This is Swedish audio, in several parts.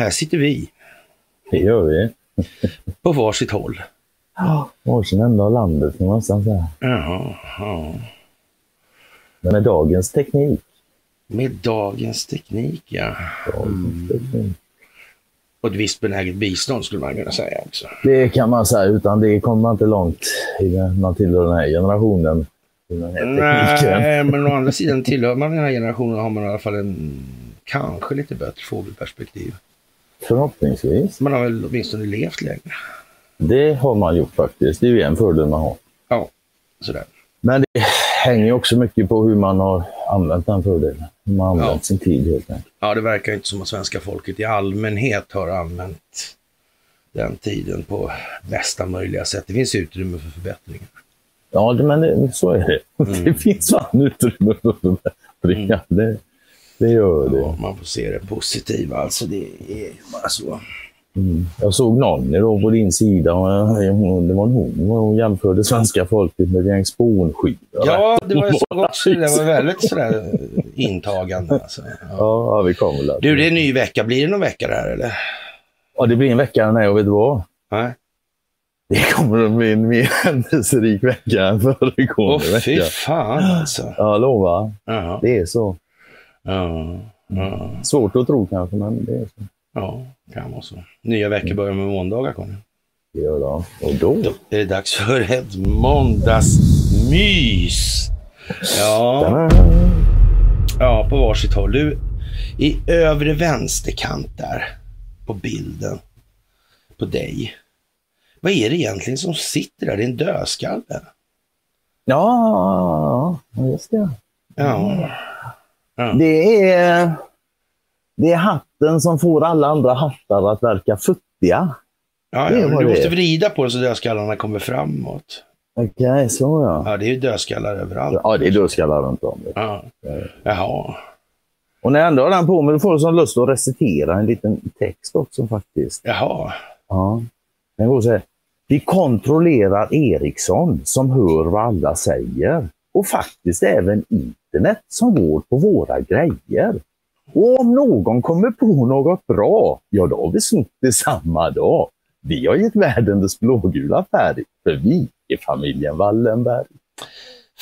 här sitter vi Det gör vi. på varsitt håll. Ja, varsin ända av landet kan man säga. Ja, ja. Men med dagens teknik. Med dagens teknik, ja. Dagens teknik. Och ett visst benäget bistånd skulle man kunna säga också. Det kan man säga, utan det kommer man inte långt i man tillhör den här generationen. Den här. Nej, men å andra sidan tillhör man den här generationen har man i alla fall en kanske lite bättre fågelperspektiv. Förhoppningsvis. Man har väl åtminstone levt längre. Det har man gjort faktiskt. Det är ju en fördel man har. Ja, sådär. Men det hänger också mycket på hur man har använt den fördelen. Hur man har använt Ja. sin tid helt enkelt. Ja, det verkar inte som att svenska folket i allmänhet har använt den tiden på bästa möjliga sätt. Det finns utrymme för förbättringar. Ja, men det, så är det. Mm. Det finns fan utrymme för förbättringar. Det, det gör det. Ja, man får se det positiva. Alltså, det är bara så. Mm. Jag såg någon då på din sida, jag- det var hon, hon jämförde svenska folket med ett gäng spånskivor. Ja, det var så också. Det var väldigt sådär intagande. Alltså. Ja. Ja, ja, vi kommer där. Du, det är en ny vecka. Blir det någon vecka där eller? Ja, det blir en vecka här och vet du vad? Nej. Det kommer att bli en mer händelserik vecka än föregående Åh, fy vecka. fan alltså. Jag lovar. Ja, Det är så. Ja, ja, Svårt att tro kanske, men det är så. ja, kan vara så. Nya veckor börjar med måndagar, Conny. Det gör det. Och då? Då är det dags för ett måndagsmys. Ja, ja, på varsitt håll. Du, i övre vänsterkant där på bilden på dig. Vad är det egentligen som sitter där? Det är en dödskalle. Ja, ja, just det. Ja. Det är, det är hatten som får alla andra hattar att verka futtiga. Ja, Det ja, du det. måste vrida på den så dödskallarna kommer framåt. Okej, så ja. Ja, det är ju dödskallar överallt. Ja, det är dödskallar runt om. Ja. Jaha. Och när jag ändå har den på mig, då får jag lust att recitera en liten text också faktiskt. Jaha. Ja. Den går så här. Vi kontrollerar Ericsson som hör vad alla säger. Och faktiskt även internet som går på våra grejer. Och om någon kommer på något bra, ja då har vi snott det samma dag. Vi har gett världen dess blågula färg, för vi är familjen Wallenberg.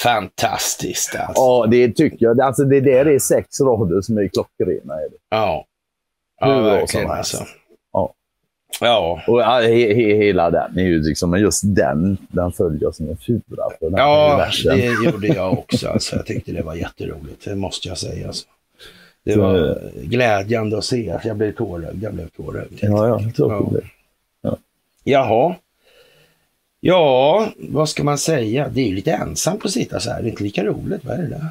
Fantastiskt alltså. Ja, det tycker jag. Alltså det där är sex rader som är klockrena. Är det. Ja. Hur Ja, bra verkligen som helst. alltså. Ja. Ja. Och ja, he, he, hela den är ju liksom, men just den, den följer som en fura Ja, det gjorde jag också. Alltså. Jag tyckte det var jätteroligt, det måste jag säga. Alltså. Det Så- var glädjande att se att jag blev tårögd. Jag blev tårögd. Ja, ja, Ja. det. Jaha. Ja, vad ska man säga? Det är ju lite ensamt att sitta så här. Det är inte lika roligt. Vad är det där?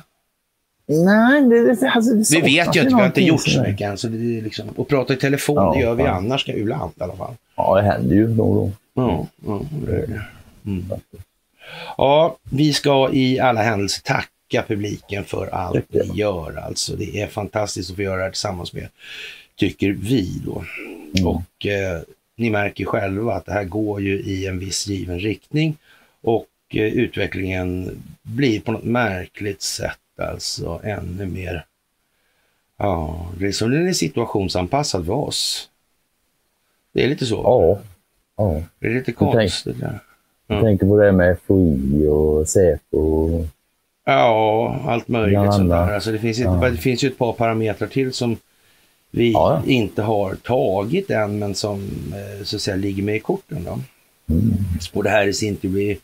Nej, det, det, alltså, det Vi vet ju att vi har inte gjort så mycket än. Så det är liksom, och prata i telefon, Ja, det gör vi fan. annars ibland i alla fall. Ja, det händer ju då och då. Ja, ja. Mm. Ja, vi ska i alla händelser tacka tacka publiken för allt ni gör. Alltså, det är fantastiskt att få göra det här tillsammans med, tycker vi då. Mm. Och eh, ni märker själva att det här går ju i en viss given riktning och eh, utvecklingen blir på något märkligt sätt alltså ännu mer, ja, det är som den är situationsanpassad för oss. Det är lite så. Ja. ja. Det är lite konstigt. Jag Ja. tänker på det med FOI och Säpo. Ja, allt möjligt sånt där. Alltså det, finns inte, Ja. det finns ju ett par parametrar till som vi Ja, inte har tagit än, men som eh, så att säga ligger med i korten. Då. Mm. Och det här i sin tur blir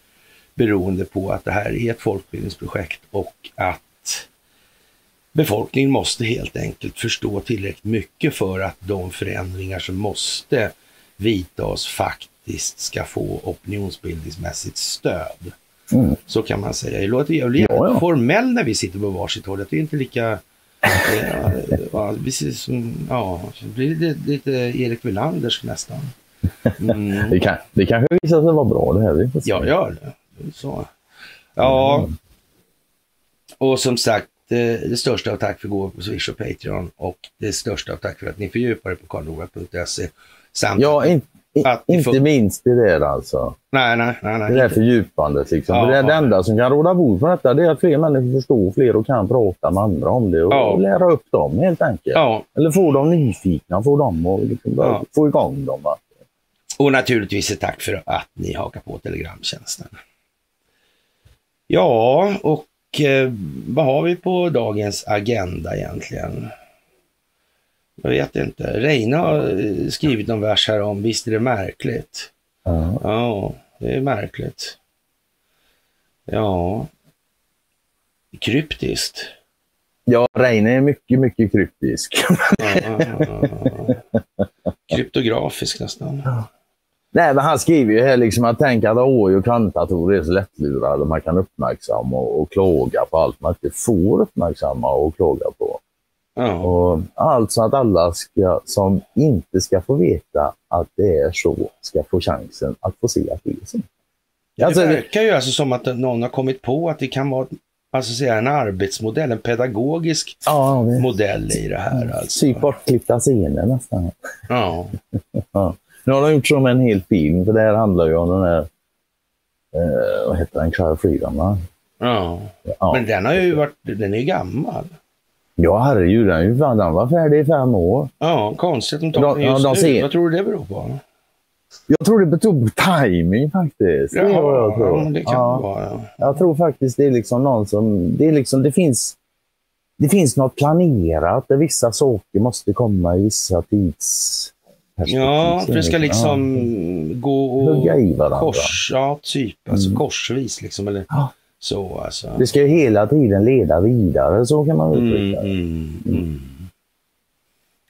beroende på att det här är ett folkbildningsprojekt och att befolkningen måste helt enkelt förstå tillräckligt mycket för att de förändringar som måste vidtas faktiskt ska få opinionsbildningsmässigt stöd. Mm. Så kan man säga. Det låter jävligt Ja, ja. formell när vi sitter på varsitt håll. Det är inte lika... eh, ja, precis som, ja, det blir lite, lite Erik Welanders nästan. Mm. Det, kan, det kanske visar sig vara bra det här. Vi. Ja, gör det. Så. Ja, och som sagt, eh, det största av tack för gåvor på Swish och Patreon och det största av tack för att ni fördjupar er på karlnorberg.se. Ja, in, in, Att inte minst det där alltså. Nej, nej, nej. nej Det där inte. fördjupandet. Liksom. Ja, För det, är det ja. enda som kan råda bot på detta det är att fler människor förstår fler och kan prata med andra om det och, Ja. och lära upp dem helt enkelt. Ja, Eller få dem nyfikna, få dem och liksom Ja. få igång dem. Va? och naturligtvis ett tack för att ni hakar på Telegramtjänsten. Ja, och vad har vi på dagens agenda egentligen? Jag vet inte. Reine har eh, skrivit någon vers här om, visst är det märkligt? Ja. Ja, det är märkligt. Ja. Kryptiskt. Ja, Reine är mycket, mycket kryptisk. Ja, ja. Kryptografisk nästan. Nej, men han skriver ju här liksom att tänka att AI och kvantdatorer är så lättlurade. Man kan uppmärksamma och, och klaga på allt man inte får uppmärksamma och klaga på. Ja, Och alltså att alla ska, som inte ska få veta att det är så ska få chansen att få se att det är så. det Alltså, det- verkar ju alltså som att någon har kommit på att det kan vara alltså säga, en arbetsmodell, en pedagogisk Ja, modell i det här. Alltså. Typ bortklippta scener nästan. Ja, Ja. Nu har de gjort med en hel film, för det här handlar ju om den här, eh, vad heter den, Clara Freedom va? ja. Ja. Men den har ju varit, den är ju gammal. Ja herregud, den, är ju fan- den var färdig i fem år. Ja, konstigt de tar De- den just ja, de nu. ser- Vad tror du det beror på? Jag tror det beror på timing faktiskt. Det är vad jag tror. ja, det kan Ja. vara. Ja. Jag tror faktiskt det är liksom någon som, det är liksom, det finns, det finns något planerat där vissa saker måste komma i vissa tidsperspektiv. Ja, för det ska liksom gå och Hugga i varandra. kors, ja, typ, alltså Mm. korsvis liksom, eller Ja. så alltså. Det ska ju hela tiden leda vidare, så kan man Mm, uttrycka det. mm, mm.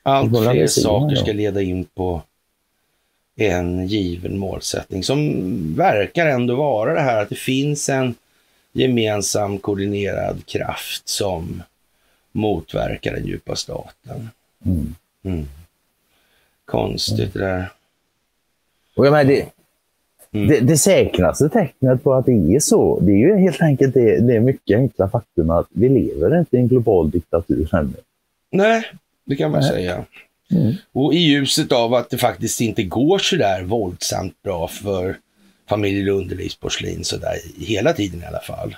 Allt Bara fler saker ska leda in på en given målsättning som verkar ändå vara det här att det finns en gemensam koordinerad kraft som motverkar den djupa staten. Mm. Konstigt det där. Och jag menar, det, Mm. det, det säkraste tecknet på att det är så, det är ju helt enkelt det, det mycket enkla faktum att vi lever inte i en global diktatur ännu. Nej, det kan man Nej. säga. Mm. Och i ljuset av att det faktiskt inte går så där våldsamt bra för familjer Lundelivsporslin sådär hela tiden i alla fall.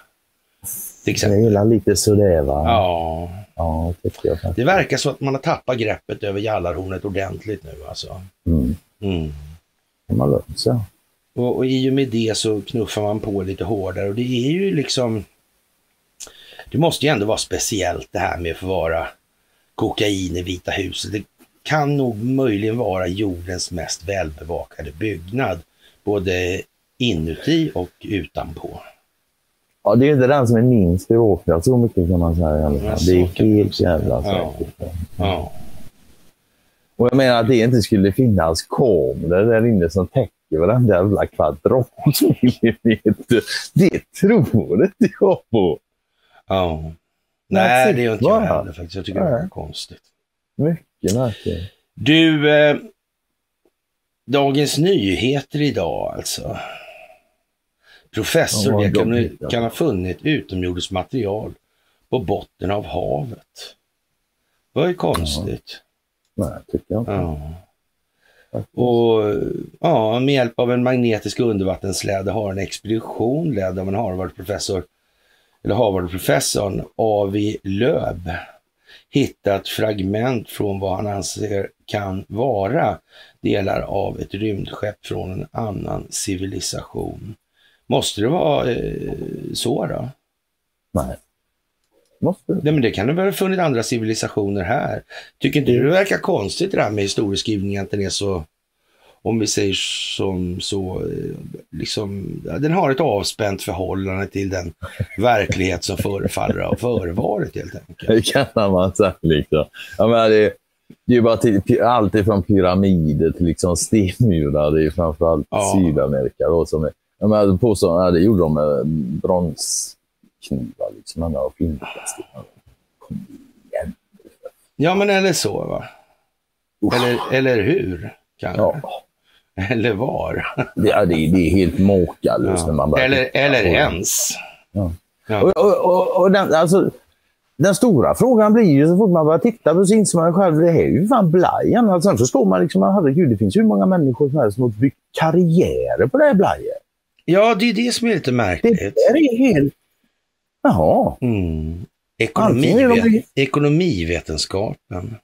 Till Det gillar lite sådär va? Ja, ja faktiskt. det verkar så att man har tappat greppet över Jallarhornet ordentligt nu alltså. Mm. Mm. man lugnt. Och, och i och med det så knuffar man på lite hårdare och det är ju liksom Det måste ju ändå vara speciellt det här med att få vara kokain i Vita huset. Det kan nog möjligen vara jordens mest välbevakade byggnad. Både inuti och utanpå. Ja, det är inte den som är minst bevakad, så mycket kan man säga i Ja, Det är helt jävla Ja. säkert. Ja. Och jag menar att det inte skulle finnas kameror där inne som täcker varenda jävla kvadratmillimeter. Det tror inte jag på. ja. Nej, det gör inte jag heller faktiskt. Jag tycker det är Nej. konstigt. Mycket märkligt. Du, eh, Dagens Nyheter idag alltså. Professor Ja, vad det kan, ja. kan ha funnit utomjordiskt material på botten av havet. Var ju konstigt. Nej, tycker jag inte. Ja. Och ja, med hjälp av en magnetisk undervattenssläde har en expedition ledd av en Harvard-professor, eller Harvard-professorn Avi Löb hittat fragment från vad han anser kan vara delar av ett rymdskepp från en annan civilisation. Måste det vara eh, så då? Nej. Måste det. Nej, men det kan det väl ha funnits andra civilisationer här. Tycker inte du det verkar konstigt det där med historieskrivningen, att den är så, om vi säger som så, eh, liksom, den har ett avspänt förhållande till den verklighet som förefaller ha förevarit helt enkelt. Det kan man säga. Liksom. Jag menar, det, det är ju bara till, allt ifrån pyramider till liksom stenmurar. Det är ju framförallt Ja. Sydamerika. Då, som är, jag menar, påstår, ja, det gjorde de med bronsknivar. Liksom, man har. Kom igen. Ja, men eller så va? Usch. Eller, eller hur? Kanske. Ja, Eller var? det, ja, det, det är helt makalöst när man bara Eller, eller ens. Ja. Ja. Och, och, och, och den, alltså, den stora frågan blir ju så fort man börjar titta på så inser man själv det här är ju fan blajen. Alltså, sen förstår man liksom, herregud, det finns ju hur många människor som helst som har byggt karriärer på det här blajet. Ja, det är det som är lite Det märkligt. där är helt... Jaha, Mm. Är de- Ekonomivet- Ekonomivetenskapen.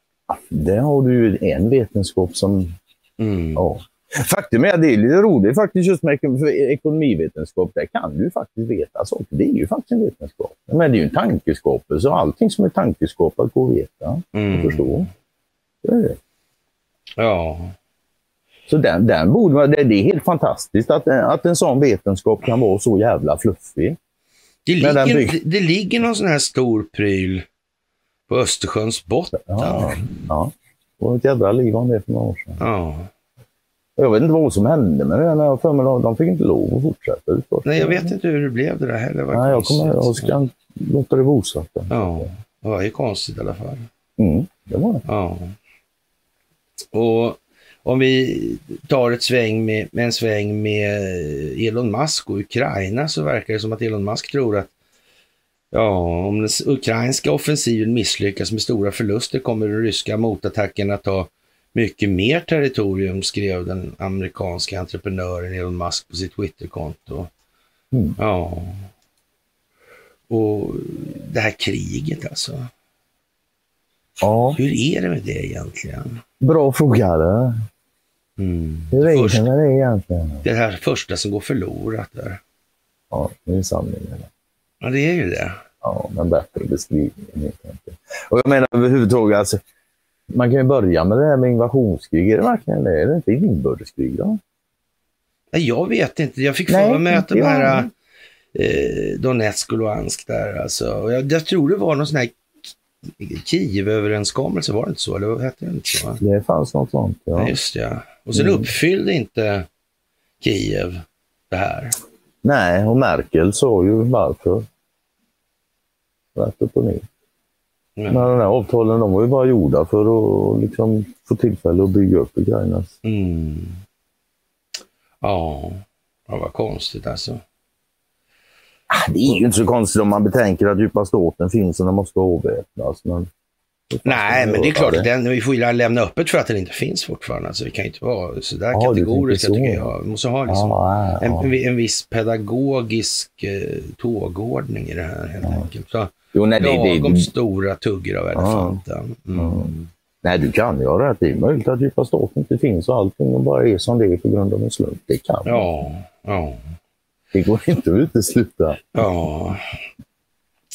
där har du ju en vetenskap som... Mm. Ja. Faktum är att det är lite roligt faktiskt just med ekonomivetenskap. Där kan du faktiskt veta saker. Det är ju faktiskt en vetenskap. Men det är ju en tankeskapelse och allting som är tankeskapat går att veta och Mm. förstå. Det är det. Ja. Så den, den borde man, det, det är helt fantastiskt att, att en sån vetenskap kan vara så jävla fluffig. Det ligger, det, det ligger någon sån här stor pryl på Östersjöns botten. Ja. ja. Och ett jädra liv om det för några år sedan. Ja. Jag vet inte vad som hände med det. Jag för mig, de, fick inte lov att fortsätta. Nej, jag vet inte hur det blev det där heller. Nej, jag kommer jag ska låta det vara osagt. Ja, det var ju konstigt i alla fall. Mm, det var det. Ja. Och om vi tar ett sväng med, med en sväng med Elon Musk och Ukraina så verkar det som att Elon Musk tror att ja, om den ukrainska offensiven misslyckas med stora förluster kommer den ryska motattacken att ta mycket mer territorium, skrev den amerikanska entreprenören Elon Musk på sitt Twitterkonto. Mm. Ja. Och det här kriget alltså. Ja, Hur är det med det egentligen? bra fråga. det. Mm. Hur är Först, det det egentligen? det här första som går förlorat där. Ja, det är sanningen. Ja, det är ju det. Ja, men bättre beskrivning helt enkelt. Och jag menar överhuvudtaget, alltså, man kan ju börja med det här med invasionskrig. Är det verkligen det? Är det inte inbördeskrig då? Nej, Jag vet inte. Jag fick för mig att de här eh, Donetsk och Luhansk där alltså. Och jag, jag tror det var någon sån här Kiev-överenskommelse, var det inte så? Eller hette det inte så? Det fanns något sånt, Ja. ja. Just ja. Och sen Mm. uppfyllde inte Kiev det här. Nej, och Merkel sa ju varför. Rätt upp och ner. Ja. Men de här avtalen de var ju bara gjorda för att liksom få tillfälle att bygga upp Ukrainas. Mm. Ja, det var konstigt alltså. Ah, Det är ju inte så konstigt om man betänker att djupa staten finns och den måste avväpnas. Men... Nej, men det är klart den, vi får ju lämna öppet för att den inte finns fortfarande. Alltså, vi kan ju inte vara så där Ja, du kategoriska så. tycker jag. Vi måste ha liksom en, ja. en, en viss pedagogisk eh, tågordning i det här helt enkelt. Så, Jo, nej, det, lagom det, stora tuggor av elefanten. Mm. nej, du kan ju ha rätt. Det är möjligt att djupa staten inte finns och allting bara är som det är på grund av en slump. Det kan. Ja, ja, det går inte att utesluta. ja.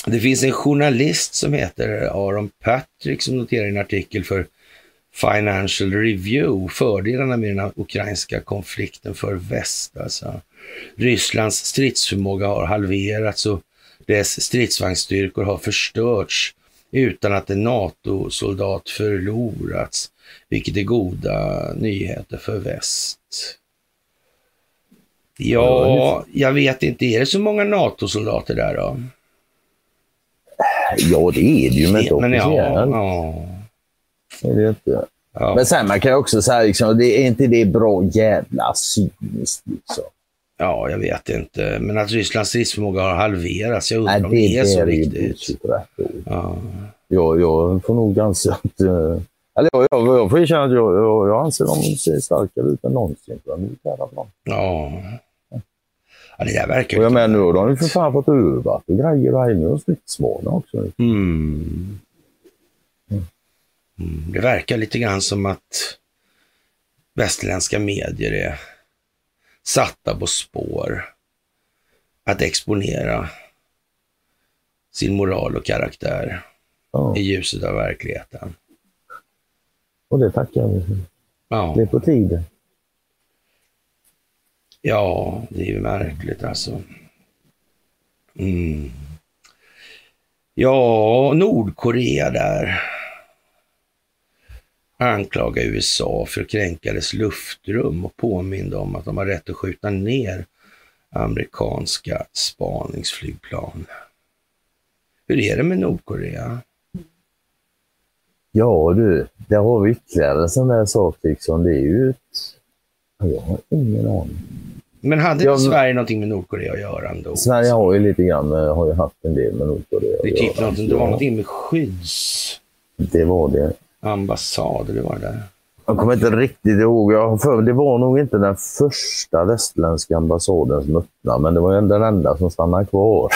Det finns en journalist som heter Aaron Patrick som noterar i en artikel för Financial Review fördelarna med den ukrainska konflikten för väst. Alltså. Rysslands stridsförmåga har halverats och dess stridsvagnsstyrkor har förstörts utan att en NATO-soldat förlorats, vilket är goda nyheter för väst. Ja, jag vet inte. Är det så många NATO-soldater där då? Ja, det är det ju, men inte Men ja, officiellt. ja, Det är inte. ja. Men sen man kan också säga, liksom, det är inte det bra jävla cyniskt. Liksom. Ja, jag vet inte. Men att Rysslands stridsförmåga har halverats, jag undrar Nej, om det är så ju riktigt. Ja. Jag, jag får nog anse att... eh, Eller jag, jag, jag får erkänna att jag, jag, jag anser dem starkare ut än någonsin på den militära fronten. Ja. Ja, det där verkar Och jag ju- menar nu har de ju för fan fått övat och grejer och nu är de stridsvana också. Mm. Mm. Det verkar lite grann som att västerländska medier är satta på spår att exponera sin moral och karaktär Ja, i ljuset av verkligheten. och det tackar vi för. Ja, Det är på tiden ja det är ju märkligt alltså. Mm. Ja, Nordkorea där anklagar USA för att kränka dess luftrum och påminna om att de har rätt att skjuta ner amerikanska spaningsflygplan. Hur är det med Nordkorea? Ja du, där har vi ytterligare en sån där sak liksom. Det är ju ett... Jag har ingen aning. Men hade inte Sverige någonting med Nordkorea att göra ändå? Sverige har ju lite grann, eh, har ju haft en del med Nordkorea Det, att göra. det var någonting med skyddsambassad, Det var det. eller var det där? Jag kommer inte riktigt ihåg. Jag för, det var nog inte den första västländska ambassaden som öppnade, men det var den enda som stannade kvar.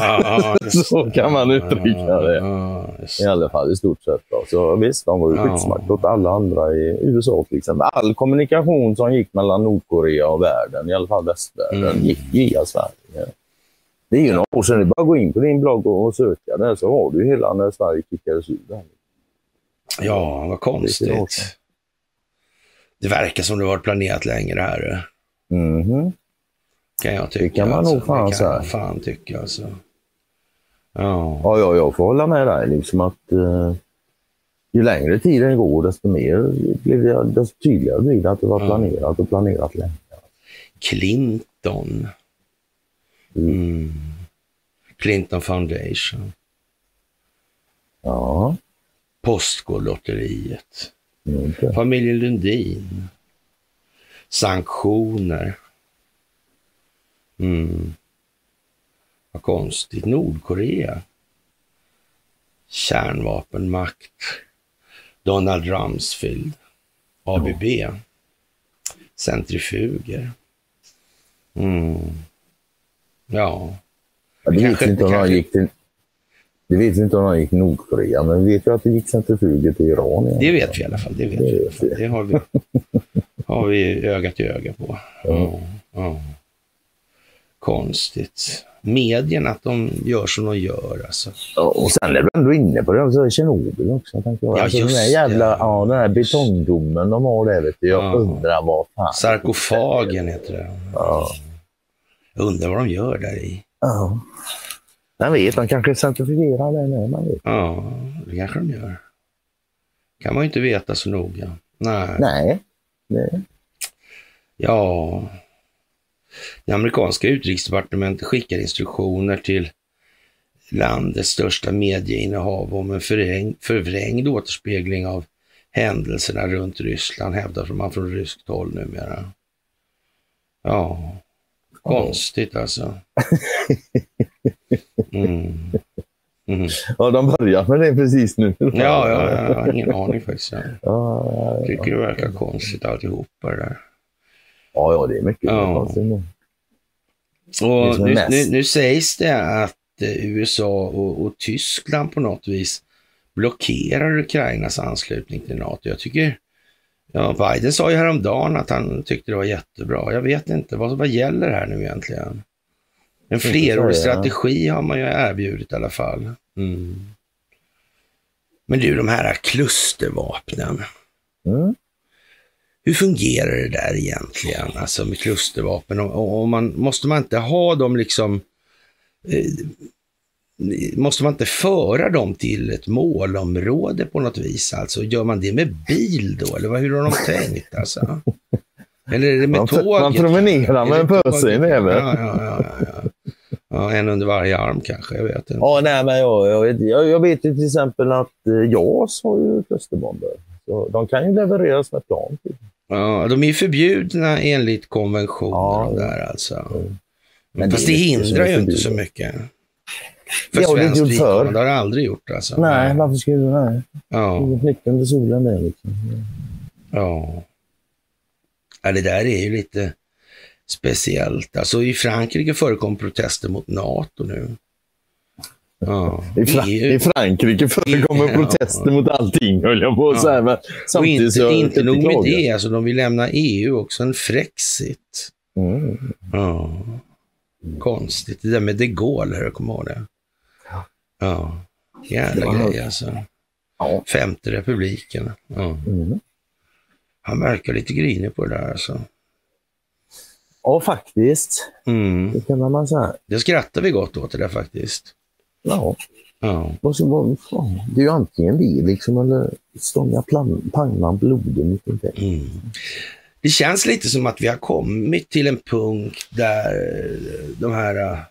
Ja, just Så det. kan man uttrycka det. Ja, just I alla fall i stort sett. Då. Så visst, de var ju skyddsmakt åt alla andra i USA till exempel. All kommunikation som gick mellan Nordkorea och världen, i alla fall västvärlden, Mm. gick via Sverige. Det är ju några år sedan. Det är bara att gå in på din blogg och, söka där så har du hela när Sverige kickades ur här. Ja, vad konstigt. Det verkar som det varit planerat länge det här. Mhm. Kan jag tycka. Det kan man alltså. nog fan det kan säga. jag fan tycka alltså. Ja. Ja, ja, jag får hålla med dig. Liksom att, eh, ju längre tiden går, desto, mer blir det, desto tydligare blir det att det var Ja. planerat och planerat länge. Clinton. Mm. Clinton Foundation. Ja, Postkodlotteriet. Familjen Lundin. Sanktioner. Mm. Vad konstigt. Nordkorea. Kärnvapenmakt. Donald Rumsfeld. ABB. Centrifuger. Mm. Ja. Ja, det Kanske- vi inte om kanske- gick till det vet inte om han gick Nordkorea, men vi vet ju att det gick centrifuger till Iran. igen. Det vet vi i alla fall. Det, vet Det vi, vet vi. det har, vi, har vi öga till öga på. Ja. Ja. Konstigt. Medierna, att de gör som de gör. Alltså. Ja, och sen är du ändå inne på det, så är Tjernobyl också. Tänker jag. Ja, alltså, den just där det. jävla, ja, den här betongdomen de har där, vet du. Jag Ja. undrar vad fan. Sarkofagen heter det. Ja. Jag undrar vad de gör där i. ja. Jag vet, de kanske centrifugerar den med, man vet. Ja, det kanske de gör. kan man ju inte veta så noga. Nej. Nej. Nej. Ja, det amerikanska utrikesdepartementet skickar instruktioner till landets största medieinnehav om en förvräng, förvrängd återspegling av händelserna runt Ryssland, hävdar man från ryskt håll numera. Ja, konstigt alltså. Mm. Mm. Ja, de börjar med det precis nu. Ja, ja, ja, jag har ingen aning faktiskt. Jag Ja, ja, ja. tycker det verkar konstigt alltihopa det där. ja, ja, det är mycket. Ja. konstigt nu. Och nu, nu, nu sägs det att eh, USA och, och Tyskland på något vis blockerar Ukrainas anslutning till NATO. Jag tycker, ja, Biden sa ju häromdagen att han tyckte det var jättebra. Jag vet inte, vad, vad gäller här nu egentligen? En flerårig strategi har man ju erbjudit i alla fall. Mm. Men du, de här klustervapnen. Mm. Hur fungerar det där egentligen, alltså med klustervapen? Och, och, och man, måste man inte ha dem liksom... Eh, måste man inte föra dem till ett målområde på något vis? Alltså, gör man det med bil då? Eller hur har de tänkt? Alltså? Eller är det med Man, tåget? man promenerar med en pöse i näven. Ja, ja, ja, ja, en under varje arm kanske, jag vet inte. Ja, nej, men jag, jag, vet, jag, jag vet ju till exempel att eh, JAS har ju klusterbomber. Så de kan ju levereras med plan till. Ja, de är ju förbjudna enligt konventioner Ja, och där alltså. Men Fast det det, hindrar ju inte så mycket. För Det har det inte svenskt gjort förr. vidkommande har det aldrig gjort alltså. Nej, varför skulle du det? Ja, nyckeln till solen det liksom. ja. ja. Det där är ju lite speciellt. Alltså i Frankrike förekom protester mot NATO nu. Ja. I, Fra- EU I Frankrike förekommer Ja. protester mot allting höll jag på att Ja. säga. Men samtidigt inte, så inte nog med det, alltså de vill lämna EU också, en Frexit. Mm. Ja. Konstigt. Det där med de Gaulle, jag kommer ihåg det. Ja. Jävla var- grej alltså. Ja. Femte republiken. Ja. Mm. Han verkar lite grinig på det där alltså. ja, faktiskt. Mm. Det kan man säga. Det skrattar vi gott åt det där faktiskt. Ja. Ja. Fan, Det är ju antingen det liksom eller stånga pannan blodig. Mm. Det känns lite som att vi har kommit till en punkt där de här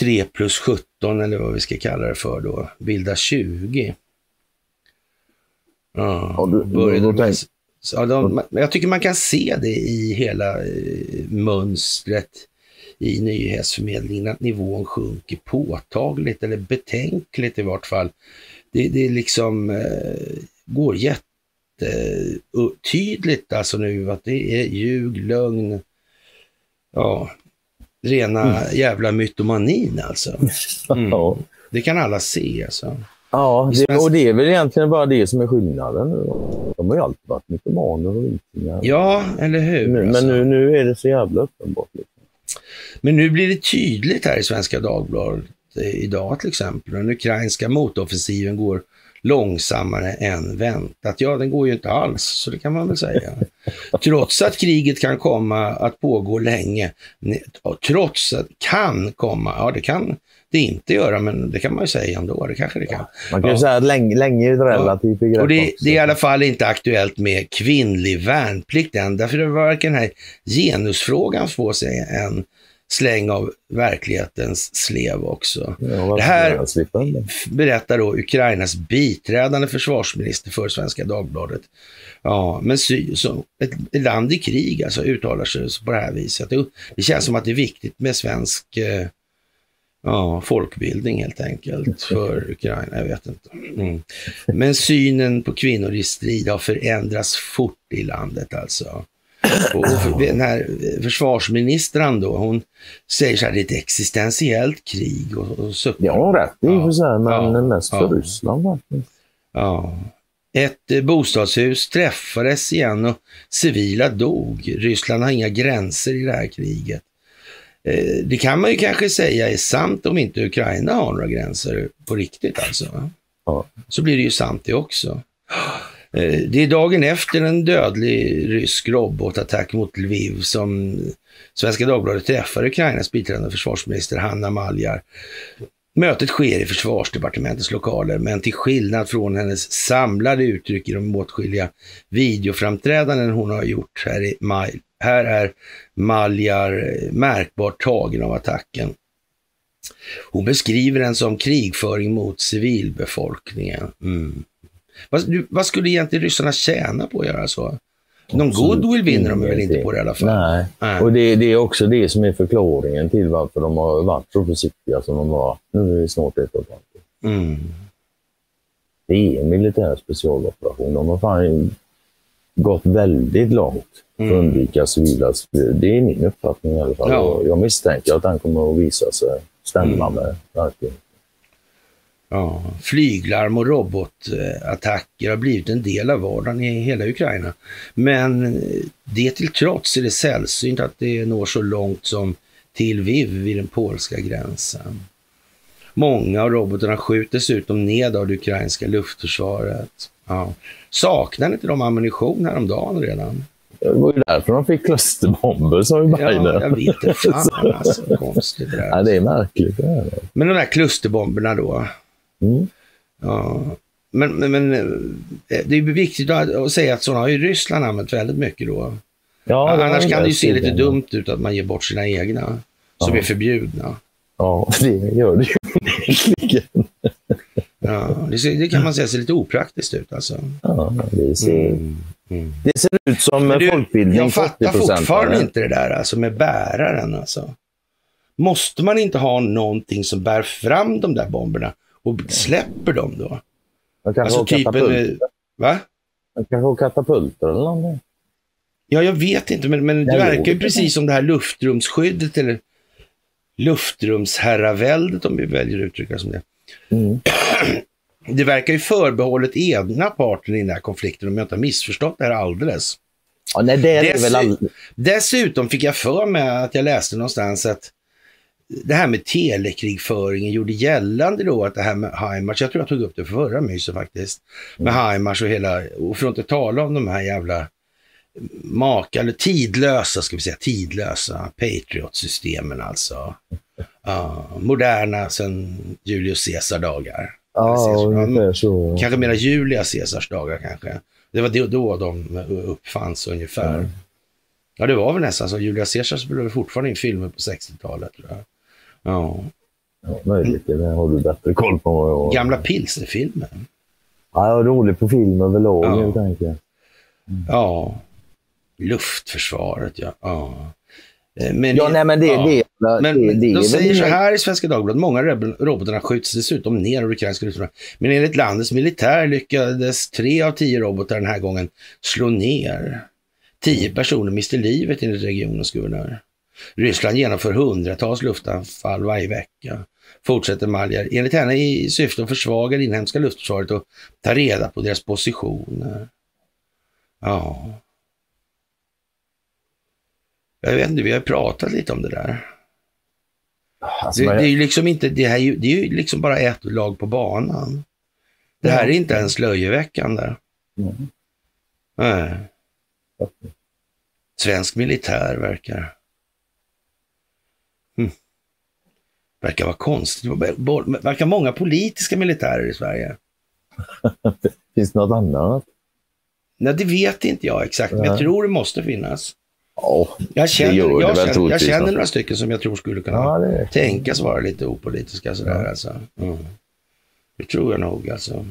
3 plus 17 eller vad vi ska kalla det för då, bildar 20. Ja, Ja, du- började med- ja, de, jag tycker man kan se det i hela eh, mönstret i nyhetsförmedlingen, att nivån sjunker påtagligt eller betänkligt i vart fall. Det, det liksom eh, går jättetydligt alltså nu att det är ljug, lögn, ja, rena jävla mytomanin alltså. Mm. Det kan alla se alltså. ja det, och det är väl egentligen bara det som är skillnaden. De har ju alltid varit mytomaner och vikingar. Ja, eller hur? Nu, alltså. men nu, nu är det så jävla uppenbart. Liksom. Men nu blir det tydligt här i Svenska Dagbladet eh, idag till exempel. Den ukrainska motoffensiven går långsammare än väntat. Ja, den går ju inte alls, så det kan man väl säga. Trots att kriget kan komma att pågå länge. Trots att kan komma, ja det kan det inte göra, men det kan man ju säga ändå. Det kanske det kan. Man kan ju Ja. säga att länge, länge är ett relativt begrepp Och det, det är i alla fall inte aktuellt med kvinnlig värnplikt än, därför det verkar den här genusfrågan få sig en släng av verklighetens slev också. Ja, det här- Berättar då Ukrainas biträdande försvarsminister för Svenska Dagbladet. Ja, men sy, så, ett, ett land i krig alltså uttalar sig på det här viset. Det, det känns som att det är viktigt med svensk eh, ja, folkbildning helt enkelt för Ukraina. Jag vet inte. Mm. Men synen på kvinnor i strid har förändrats fort i landet alltså. Och den här försvarsministern då, hon säger så här, det är ett existentiellt krig och, och suckar. Hon rätt i och för sig, men Ja. mest för Ja. Ryssland faktiskt. Ja. Ett eh, bostadshus träffades igen och civila dog. Ryssland har inga gränser i det här kriget. Eh, det kan man ju kanske säga är sant om inte Ukraina har några gränser på riktigt alltså. Ja. Så blir det ju sant det också. Eh, det är dagen efter en dödlig rysk robotattack mot Lviv som Svenska Dagbladet träffar Ukrainas biträdande försvarsminister Hanna Maljar. Mötet sker i försvarsdepartementets lokaler, men till skillnad från hennes samlade uttryck i de åtskilliga videoframträdanden hon har gjort här, i maj, här är Maljar eh, märkbart tagen av attacken. Hon beskriver den som krigföring mot civilbefolkningen. Mm. Vad, du, vad skulle egentligen ryssarna tjäna på att göra så? Någon Absolut goodwill vinner de väl inte på det i alla fall? Nej, Nej. och det, det är också det som är förklaringen till varför de har varit så försiktiga som de var. Nu är det snart ett och ett halvt. Mm. Det är en militär specialoperation. De har fan gått väldigt långt för att Mm. undvika civila. Det är min uppfattning i alla fall. Ja. Jag misstänker att den kommer att visa sig stämma Mm. med verkligheten. Ja, flyglarm och robotattacker har blivit en del av vardagen i hela Ukraina. Men eh, det till trots är det sällsynt att det når så långt som till Lviv vid den polska gränsen. Många av robotarna skjuts dessutom ned av det ukrainska luftförsvaret. Ja. Saknar inte de ammunition häromdagen redan? Det var ju därför de fick klusterbomber, sa ju Biden. Ja, jag vet inte. Fan alltså, konstigt det där. Ja, det är märkligt. Det här. Men de där klusterbomberna då, Mm. Ja, men, men, men eh, det är viktigt att, säga att sådana har ju Ryssland använt väldigt mycket då. Ja, Annars kan det ju se lite dumt ut att man ger bort sina egna, som Ja. är förbjudna. Ja, det gör det ju onekligen. Ja, det, ser, det kan man säga ser lite opraktiskt ut alltså. Ja, det ser Mm. Det ser ut som Men du, folkbildning jag fattar 40%. fortfarande inte det där alltså med bäraren alltså. Måste man inte ha någonting som bär fram de där bomberna och släpper dem då? Man kanske Alltså har typ en... katapulter. Va? Man kanske har katapulter eller någonting. Ja, jag vet inte, men, men det verkar ju precis som det här luftrumsskyddet eller luftrumsherraväldet om vi väljer att uttrycka det som det. Mm. Det verkar ju förbehållet ena parten i den här konflikten om jag inte har missförstått det här alldeles. Ja, nej, det är Dessu- väl all... Dessutom fick jag för mig att jag läste någonstans att det här med telekrigföringen gjorde gällande då att det här med HIMARS, jag tror jag tog upp det för förra myset faktiskt, med HIMARS och hela, och för att inte tala om de här jävla maka, eller tidlösa, ska vi säga, tidlösa Patriot-systemen alltså. Ja, moderna sedan Julius Caesar dagar. Ja, ungefär så. Kanske mera Julius Caesars dagar kanske. Det var då, då de uppfanns ungefär. Mm. Ja, det var väl nästan så. Julius Caesar spelade fortfarande in filmer på 60-talet. Tror jag. Ja. Ja, möjligt. Det har du bättre koll på än jag. Gamla pilsnerfilmer. Ja, jag är rolig på film överlag Ja. helt enkelt. Ja. Luftförsvaret, ja. ja. Eh, Men, Ja, nej men det, ja. det, det, men det de är väl säger så här i Svenska Dagbladet, många robotarna skjuts dessutom ner av ukrainska luftrummet. Men enligt landets militär lyckades tre av tio robotar den här gången slå ner. Tio personer miste livet enligt regionens guvernör. Ryssland genomför hundratals luftanfall varje vecka. Fortsätter Maljar, enligt henne i syfte att försvaga det inhemska luftförsvaret och ta reda på deras positioner. Ja. Jag vet inte, vi har pratat lite om det där. Alltså, Det, men- det är ju liksom inte, det, här, är ju- det är ju liksom bara ett lag på banan. Det här är inte ens löjeväckande. Mm. Nej. Svensk militär verkar... Verkar vara konstigt. Verkar många politiska militärer i Sverige. Finns det något annat? Nej, det vet inte jag exakt, men jag tror det måste finnas. Ja, Jag känner, jag väl känner, jag känner några stycken som jag tror skulle kunna ja det tänkas vara lite opolitiska sådär Ja. alltså. Mm. Det tror jag nog alltså.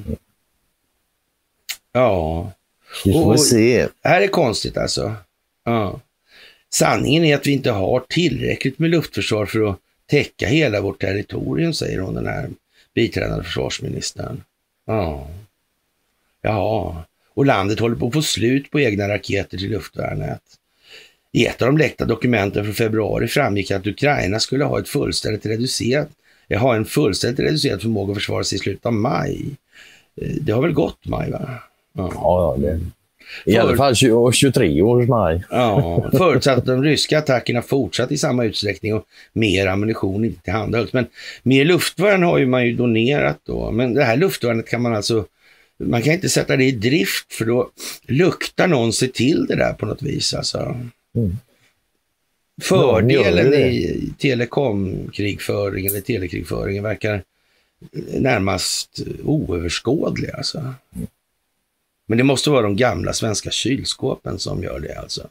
Ja, vi får Och- se. det här är konstigt alltså. Ja. Sanningen är att vi inte har tillräckligt med luftförsvar för att täcka hela vårt territorium, säger hon, den här biträdande försvarsministern. Ja. Ja, och landet håller på att få slut på egna raketer till luftvärnet. I ett av de läckta dokumenten från februari framgick att Ukraina skulle ha ett fullständigt reducerat, eh, ha en fullständigt reducerad förmåga att försvara sig i slutet av maj. Eh, det har väl gått maj, va? Ja. Ja, ja, det. I alla fall 20, 23 års maj. Ja, förutsatt att de ryska attackerna fortsatt i samma utsträckning och mer ammunition inte tillhandahölls. Men mer luftvärn har ju man ju donerat då. Men det här luftvärnet kan man alltså, man kan inte sätta det i drift för då luktar någon sig till det där på något vis. Alltså. Mm. Fördelen i telekomkrigföringen, eller telekrigföringen verkar närmast oöverskådlig. Alltså. Men det måste vara de gamla svenska kylskåpen som gör det alltså.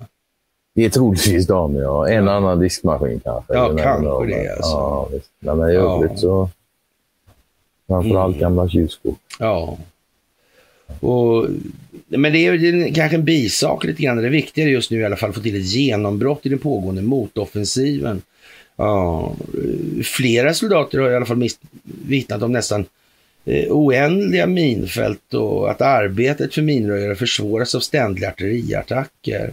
Det är troligtvis de, ja. En Ja. annan diskmaskin kanske. Ja, kanske det, alltså. Ja, visst. Nej, men i Ja. övrigt så... Framförallt Mm. gamla kylskåp. Ja. Och, men det är det är kanske en bisak lite grann. Det viktiga är just nu i alla fall att få till ett genombrott i den pågående motoffensiven. Ja, flera soldater har i alla fall vittnat om nästan oändliga minfält och att arbetet för minröjare försvåras av ständiga artilleriattacker.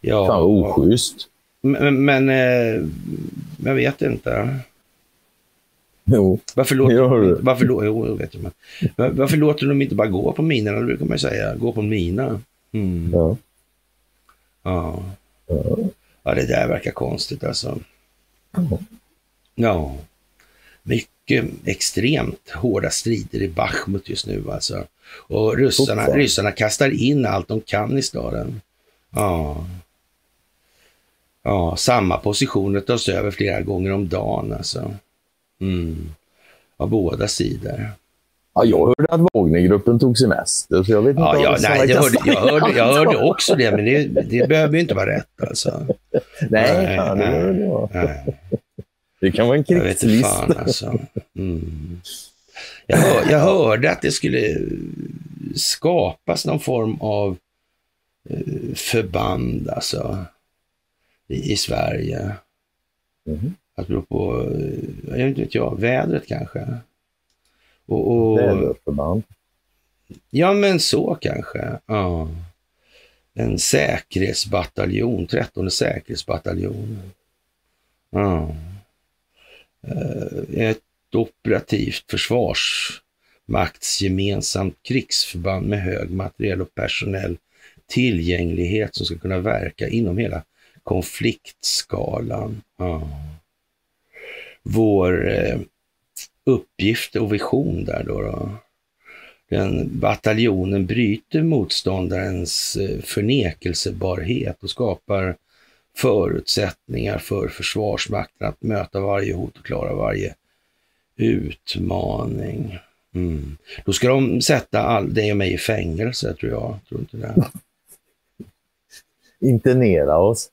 Ja, Fan vad oschysst. men, men eh, jag vet inte. Jo, Varför låter, du? varför, jo, vet jag, men, var- varför låter de inte bara gå på minorna? Det brukar man säga. Gå på en mina. Mm. ja. Ja. Ja. ja, det där verkar konstigt alltså. Ja. Ja. Mycket extremt hårda strider i Bachmut just nu alltså. Och ryssarna, ryssarna kastar in allt de kan i staden. Ja. Ja, samma positioner tas över flera gånger om dagen alltså. Mm. Av båda sidor. Ja, jag hörde att Wagnergruppen tog semester, så jag vet inte Ja, ja, nej, jag, hörde, jag, hörde, jag hörde också det, men det, det behöver ju inte vara rätt alltså. Nej, Nej, nej. Nej, det kan vara en jag vet inte krigslist. fan alltså. Mm. Jag, hör, jag hörde att det skulle skapas någon form av eh, förband alltså i, i Sverige. Mhm. Att bero på, eh, jag vet inte jag, vädret kanske. Och, och, Väderförband. ja men så kanske. Ja. En säkerhetsbataljon, 13 säkerhetsbataljonen. Ja. Eh, ett operativt försvarsmaktsgemensamt krigsförband med hög materiell och personell tillgänglighet som ska kunna verka inom hela konfliktskalan. Ja. Vår eh, uppgift och vision där då, då. Den bataljonen bryter motståndarens eh, förnekelsebarhet och skapar förutsättningar för Försvarsmakten att möta varje hot och klara varje utmaning. Mm. Då ska de sätta all, dig och mig i fängelse, tror jag. Tror inte det? Internera oss.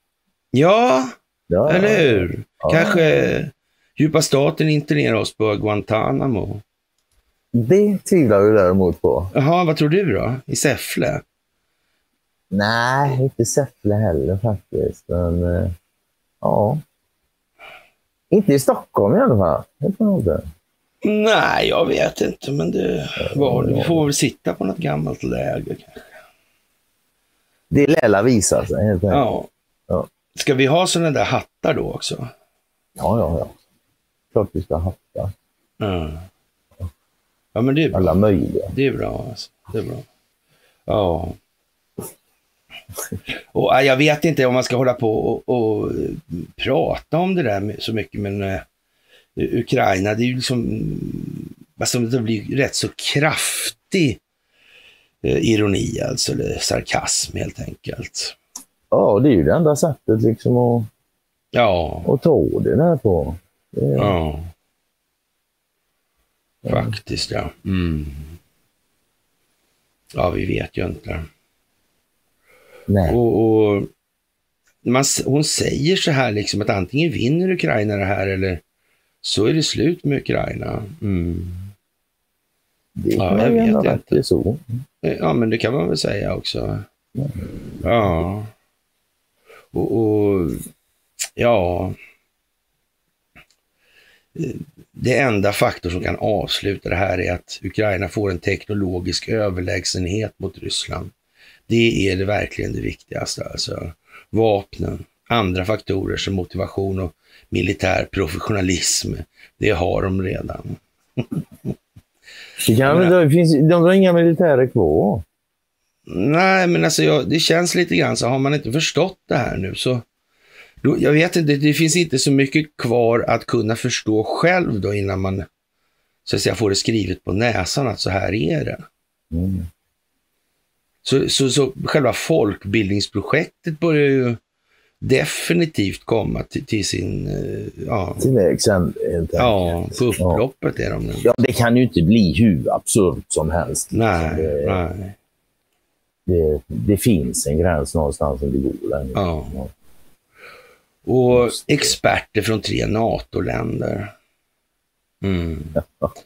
Ja, Ja, eller hur? Ja. Kanske djupa staten internerar oss på Guantanamo. Det tvivlar vi däremot på. Jaha, vad tror du då? I Säffle? Nej, inte Säffle heller faktiskt. Men eh, ja. Inte i Stockholm i alla fall. Inte. Nej, jag vet inte, men det var det. Vi får väl sitta på något gammalt läger. Det lär visa sig helt enkelt. Ja. Ja. Ska vi ha sådana där hattar då också? Ja, ja, ja. Klart vi ska hatta. Ja. Ja, men det är bra. Alla möjliga. Det är bra. Alltså. Det är bra. Ja. Och, ja, jag vet inte om man ska hålla på och, och eh, prata om det där så mycket, men eh, Ukraina, det är ju liksom, alltså det blir rätt så kraftig eh, ironi alltså, eller sarkasm helt enkelt. Ja, det är ju det enda sättet liksom att, Ja, att ta det där på. Det är, ja. Faktiskt ja. Mm. Ja, vi vet ju inte. Och, och man, hon säger så här liksom att antingen vinner Ukraina det här eller så är det slut med Ukraina. Mm. Det Ja, kan jag man ju vet inte. så. Ja, men det kan man väl säga också. Ja. Och, och ja. Det enda faktor som kan avsluta det här är att Ukraina får en teknologisk överlägsenhet mot Ryssland. Det är det verkligen det viktigaste. Alltså. Vapnen, andra faktorer som motivation och militär professionalism, det har de redan. Det, kan, Men- det finns, de har inga militärer kvar. Nej, men alltså jag, det känns lite grann så har man inte förstått det här nu så då, jag vet inte, det finns inte så mycket kvar att kunna förstå själv då innan man så att säga får det skrivet på näsan att så här är det. Mm. Så, så, så själva folkbildningsprojektet börjar ju definitivt komma till, till sin, eh, ja, ände, helt ja, på upploppet är de nu. Ja, det kan ju inte bli hur absurt som helst. Nej, det, nej, Det, det finns en gräns någonstans som det går ja. Ja. Och experter från tre NATO-länder. Mm.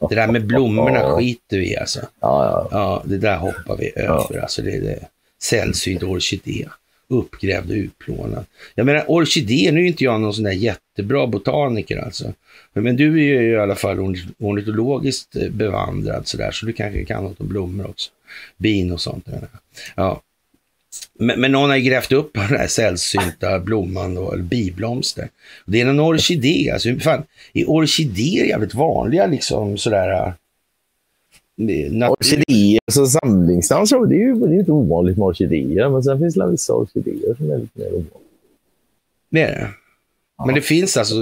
Det där med blommorna Ja. skiter vi i alltså. Ja, ja. Ja, det där hoppar vi över. Alltså det är det. Sällsynt orkidé. Uppgrävd och utplånad. Jag menar orkidé, nu är inte jag någon sån där jättebra botaniker alltså. Men du är ju i alla fall orn- ornitologiskt bevandrad sådär, så du kanske kan något om blommor också. Bin och sånt. Ja. Men, men någon har grävt upp den här sällsynta blomman då, eller biblomster. Det är en orkidé, alltså fan, är orkidéer jävligt vanliga liksom sådär? natur- Orkidéer som samlingsnamn, så det är ju det är inte ovanligt med orkidéer. Men sen finns det vissa orkidéer som är lite mer ovanliga. Det är det. Men det finns alltså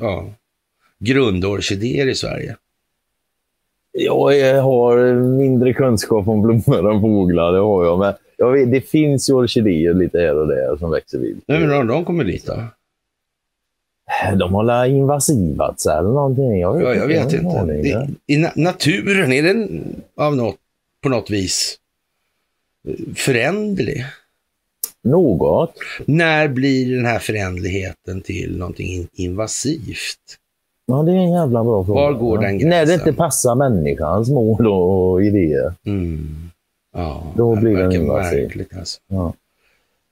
ja, grundorkidéer i Sverige. Jag har mindre kunskap om blommor än fåglar, det har jag. Men vet, det finns ju orkidéer lite här och där som växer vilt. Nej, men de, de kommer dit då? De har la invasivats eller någonting. Jag Ja, jag vet har inte. aning. Det, I na naturen, är den av något, på något vis eh, föränderlig? Något. När blir den här förändligheten till någonting in- invasivt? Ja, det är en jävla bra fråga. Var går den gränsen? När det inte passar människans mål och idéer. Mm. Ja, Då blir den invasiv. märkligt alltså. Ja.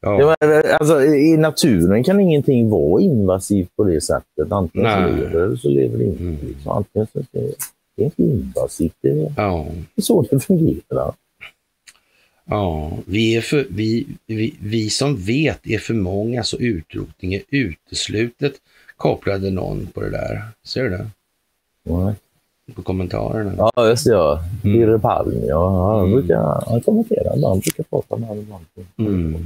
Ja. Ja, men, alltså, I naturen kan ingenting vara invasivt på det sättet. Antingen så lever det så lever det inte. Mm. Antingen så det, det är inte invasivt. Det är Ja. så det fungerar. Ja, vi, är för, vi, vi, vi som vet är för många så utrotning är uteslutet, kopplade någon på det där. Ser du det? Nej. På kommentarerna. Ja, just det. Ja. Mm. Birre Palm, ja. Han, Mm. brukar, han kommenterar ibland. brukar prata med honom ibland. Mm.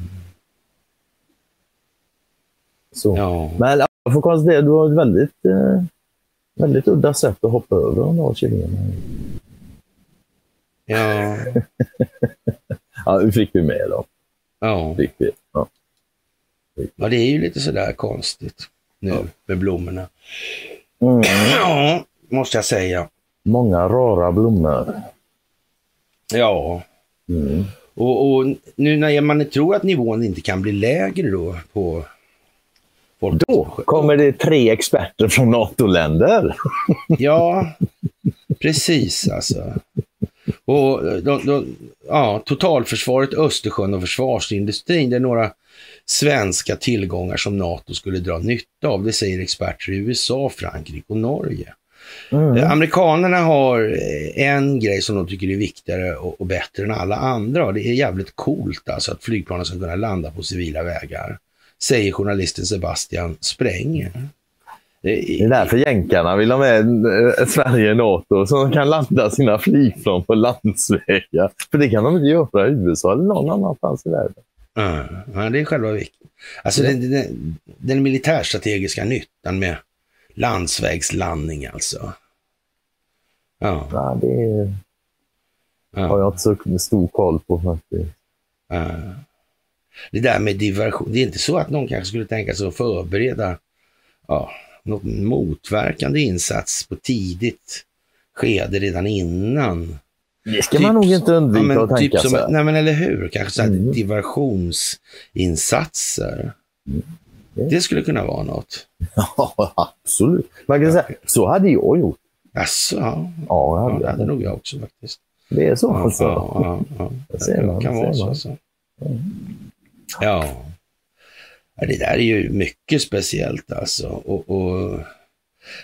Så. Ja. Men ja, jag får konstatera du har ett väldigt, eh, väldigt udda sätt att hoppa över de där kycklingarna. Ja. Ja, nu fick vi med dem. Ja. Fick vi. Ja. ja, det är ju lite sådär konstigt nu Ja. med blommorna. Mm. Ja, måste jag säga. Många rara blommor. Ja, Mm. och, och nu när man tror att nivån inte kan bli lägre då på folk. Då kommer det tre experter från NATO-länder. Ja, precis alltså. Och de, de, ja, totalförsvaret, Östersjön och försvarsindustrin, det är några svenska tillgångar som NATO skulle dra nytta av. Det säger experter i USA, Frankrike och Norge. Mm. Eh, Amerikanerna har eh, en grej som de tycker är viktigare och, och bättre än alla andra. Och det är jävligt coolt alltså att flygplanen ska kunna landa på civila vägar. Säger journalisten Sebastian Spräng. Eh, Det är därför jänkarna vill ha med eh, Sverige i NATO som kan landa sina flygplan på landsvägar. För det kan de inte göra i USA eller någon annanstans i världen. Ja, det är själva vikten. Alltså den, den, den militärstrategiska nyttan med landsvägslandning alltså. Ja, Ja, det har ja, jag inte så stor koll på faktiskt. ja. Det där med diversion, det är inte så att någon kanske skulle tänka sig att förbereda ja, något motverkande insats på tidigt skede redan innan. Det ska man nog inte undvika men att tänka typ som, sig. Nej men eller hur, kanske så Mm. diversionsinsatser. Det- Det skulle kunna vara något. Ja, absolut. Man kan säga, så hade jag gjort. Alltså, ja. Ja, Ja, jag det hade. hade nog jag också faktiskt. det är så Ja, alltså. ja, ja, ja. Det ser man, Det kan vara så. Alltså. Ja. ja. Det där är ju mycket speciellt alltså. Och, och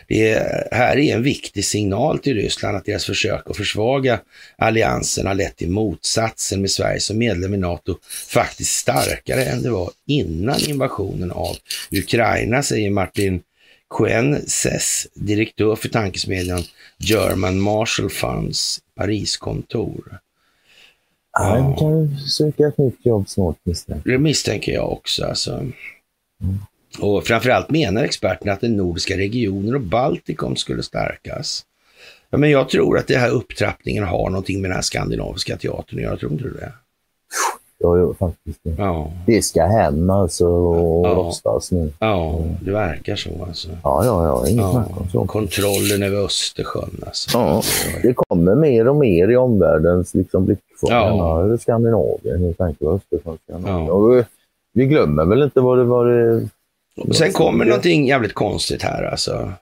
det är, här är en viktig signal till Ryssland att deras försök att försvaga alliansen har lett till motsatsen med Sverige som medlem i NATO faktiskt starkare än det var innan invasionen av Ukraina, säger Martin Quenses, direktör för tankesmedjan German Marshall Funds Pariskontor. Han kan ju söka ett nytt jobb snart misstänker Det misstänker jag också. Alltså. Och framförallt menar experterna att den nordiska regionen och Baltikum skulle stärkas. Ja, men jag tror att den här upptrappningen har någonting med den här skandinaviska teatern att göra. Tror inte du det? jag. gör faktiskt det. Ja, Det ska hem alltså och Ja. rostas nu. ja det verkar så alltså. Ja, ja, ja. Inget Ja. snack om så. Kontrollen över Östersjön alltså. Ja, det kommer mer och mer i omvärldens liksom, blickfång. Ja. Ja. Skandinavien, helt enkelt. Östersjön, Skandinavien. Ja. Och, vi glömmer väl inte vad det var det... Och sen kommer någonting jävligt konstigt här alltså.